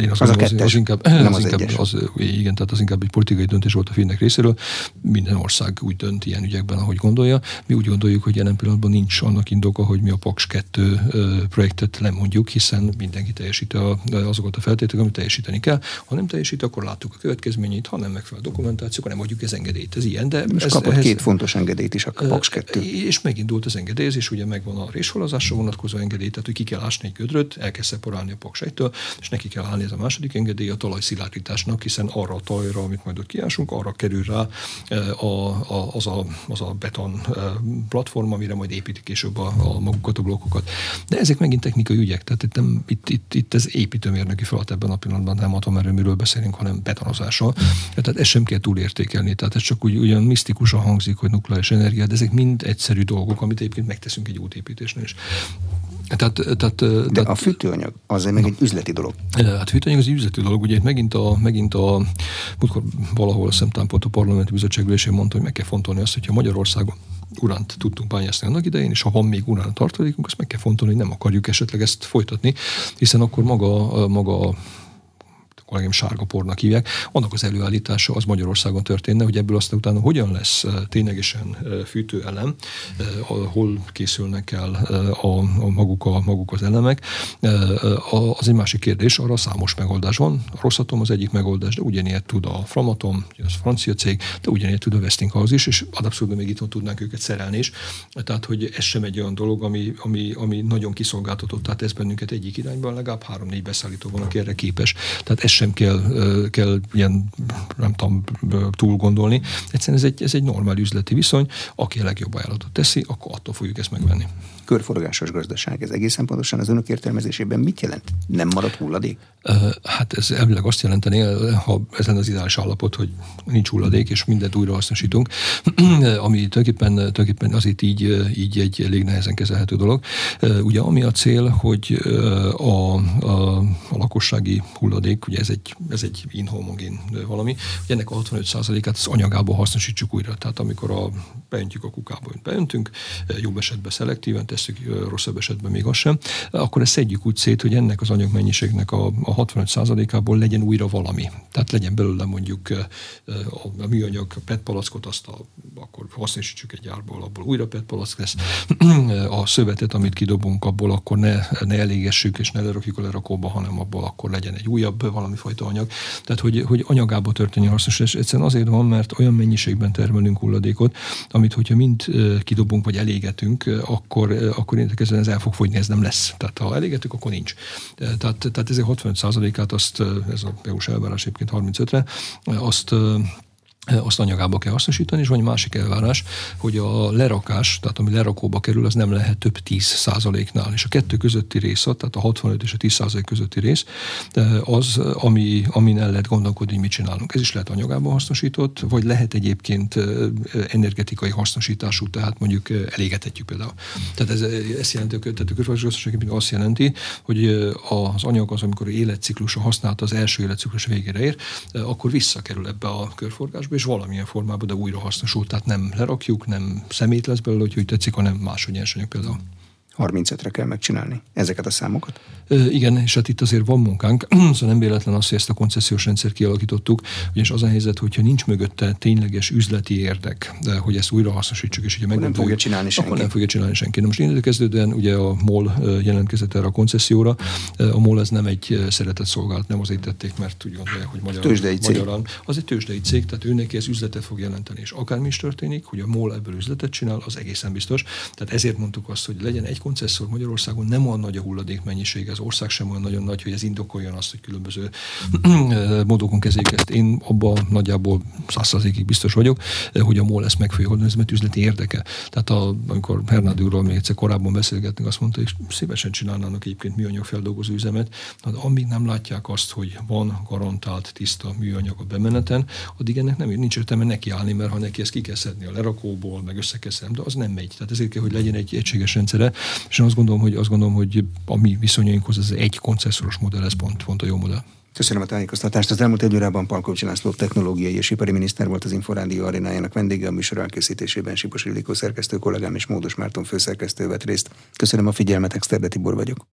én azt az, a kettes, az inkább, nem az, az inkább, az, igen, tehát az inkább egy politikai döntés volt a finnek részéről. Minden ország úgy dönt ilyen ügyekben, ahogy gondolja. Mi úgy gondoljuk, hogy jelen pillanatban nincs annak indoka, hogy mi a Paks 2 projektet lemondjuk, hiszen mindenki teljesíti azokat a feltételeket, amit teljesíteni kell. Ha nem teljesít, akkor láttuk a következményt következményeit, ha nem megfelelő dokumentáció, akkor nem adjuk az engedélyt. Ez ilyen. De és ez, kapott ehhez, két fontos engedélyt is a Paks 2. És megindult az engedélyezés, ugye megvan a résholazásra vonatkozó engedély, tehát hogy ki kell ásni egy gödröt, el kell szeparálni a Paks 1 és neki kell állni ez a második engedély a talajszilárdításnak, hiszen arra a talajra, amit majd ott kiásunk, arra kerül rá a, a, az, a, az a beton platform, amire majd építik később a, a magukat, a blokkokat. De ezek megint technikai ügyek, tehát itt, nem, itt, itt, itt ez építőmérnöki feladat ebben a pillanatban nem atomerőműről beszélünk, hanem betonozással. Tehát ezt sem kell túlértékelni. Tehát ez csak úgy ugyan misztikusan hangzik, hogy nukleáris energia, de ezek mind egyszerű dolgok, amit egyébként megteszünk egy útépítésnél is. Tehát, tehát, De tehát, a fűtőanyag az meg egy üzleti dolog. Hát fűtőanyag az egy üzleti dolog. Ugye itt megint a, megint a múltkor valahol szemtámpont a parlamenti bizottság mondta, hogy meg kell fontolni azt, hogyha Magyarországon uránt tudtunk bányászni annak idején, és ha van még urán tartalékunk, azt meg kell fontolni, hogy nem akarjuk esetleg ezt folytatni, hiszen akkor maga, maga kollégám sárga pornak hívják, annak az előállítása az Magyarországon történne, hogy ebből aztán utána hogyan lesz ténylegesen fűtőelem, hol készülnek el a, a maguk, a, maguk az elemek, az egy másik kérdés, arra számos megoldás van. A Rosszatom az egyik megoldás, de ugyanilyet tud a Framatom, az francia cég, de ugyanilyet tud a Westinghouse is, és abszolút még itt tudnánk őket szerelni is. Tehát, hogy ez sem egy olyan dolog, ami, ami, ami nagyon kiszolgáltatott, tehát ez bennünket egyik irányban, legalább három-négy beszállító van, aki erre képes. Tehát ez sem kell, kell ilyen, nem tudom, túl gondolni. Egyszerűen ez egy, ez egy normál üzleti viszony, aki a legjobb ajánlatot teszi, akkor attól fogjuk ezt megvenni. Körforgásos gazdaság, ez egészen pontosan az önök értelmezésében mit jelent? Nem marad hulladék? Hát ez elvileg azt jelenteni, ha ez lenne az ideális állapot, hogy nincs hulladék, és mindent újra hasznosítunk, ami tulajdonképpen, tulajdonképpen azért így, így egy elég nehezen kezelhető dolog. Ugye ami a cél, hogy a, a, a lakossági hulladék, ugye ez egy, ez egy inhomogén valami, hogy ennek a 65%-át az anyagából hasznosítsuk újra. Tehát amikor a, beöntjük a kukába, hogy beöntünk, jobb esetben szelektíven tesszük, rosszabb esetben még az sem, akkor ezt szedjük úgy szét, hogy ennek az anyagmennyiségnek a, a 65%-ából legyen újra valami. Tehát legyen belőle mondjuk a, a műanyag PET palackot, azt a, akkor hasznosítsuk egy árból, abból újra PET palack lesz. A szövetet, amit kidobunk, abból akkor ne, ne elégessük és ne lerakjuk a lerakóba, hanem abból akkor legyen egy újabb valami fajta anyag. Tehát, hogy, hogy anyagába történjen hasznos. És egyszerűen azért van, mert olyan mennyiségben termelünk hulladékot, amit hogyha mind kidobunk vagy elégetünk, akkor, akkor én ez el fog fogyni, ez nem lesz. Tehát ha elégetünk, akkor nincs. Tehát, tehát ezért 65%-át azt, ez a EU-s elvárás egyébként 35-re, azt azt anyagába kell hasznosítani, és van egy másik elvárás, hogy a lerakás, tehát ami lerakóba kerül, az nem lehet több 10 százaléknál. És a kettő közötti rész, tehát a 65 és a 10 százalék közötti rész, az, ami, amin el lehet gondolkodni, hogy mit csinálunk. Ez is lehet anyagában hasznosított, vagy lehet egyébként energetikai hasznosítású, tehát mondjuk elégetetjük például. Tehát ez, ez jelenti, tehát a körforgásgazdaság azt jelenti, hogy az anyag az, amikor életciklusa használta az első életciklus végére ér, akkor visszakerül ebbe a körforgásba, és valamilyen formában, de újra hasznosul. Tehát nem lerakjuk, nem szemét lesz belőle, hogy tetszik, hanem máshogy nyersanyag például. 35-re kell megcsinálni ezeket a számokat? E, igen, és hát itt azért van munkánk, szóval nem véletlen az, hogy ezt a koncesziós rendszer kialakítottuk, ugyanis az a helyzet, hogyha nincs mögötte tényleges üzleti érdek, de hogy ezt újra hasznosítsuk, és ugye meg nem fogja csinálni senki. Akkor nem fogja csinálni senki. Na most én kezdődően ugye a MOL jelentkezett erre a koncesszióra. A MOL ez nem egy szeretett szolgálat, nem azért tették, mert úgy gondolják, hogy magyar, tőzsdei cég. magyarán. Az egy tőzsdei cég, tehát őnek ez üzletet fog jelenteni, és akármi is történik, hogy a MOL ebből üzletet csinál, az egészen biztos. Tehát ezért mondtuk azt, hogy legyen egy koncesszor Magyarországon nem olyan nagy a hulladék mennyiség, az ország sem olyan nagyon nagy, hogy ez indokoljon azt, hogy különböző módokon kezeljük ezt. Én abban nagyjából százszerzékig biztos vagyok, hogy a MOL ezt meg ez mert üzleti érdeke. Tehát a, amikor Hernádi úrral még egyszer korábban beszélgetünk, azt mondta, hogy szívesen csinálnának egyébként műanyag feldolgozó üzemet, de amíg nem látják azt, hogy van garantált tiszta műanyag a bemeneten, addig ennek nem nincs értelme nekiállni, mert ha neki ezt ki kell szedni a lerakóból, meg össze kell szedni, de az nem megy. Tehát ezért kell, hogy legyen egy egységes rendszere, és azt gondolom, hogy, azt gondolom, hogy a mi viszonyainkhoz ez egy koncesszoros modell, ez pont, pont a jó modell. Köszönöm a tájékoztatást. Az elmúlt egy órában Palkovics László technológiai és ipari miniszter volt az Inforádió arénájának vendége a műsor elkészítésében Sipos Illikó szerkesztő kollégám és Módos Márton főszerkesztő vett részt. Köszönöm a figyelmet, Exterde Tibor vagyok.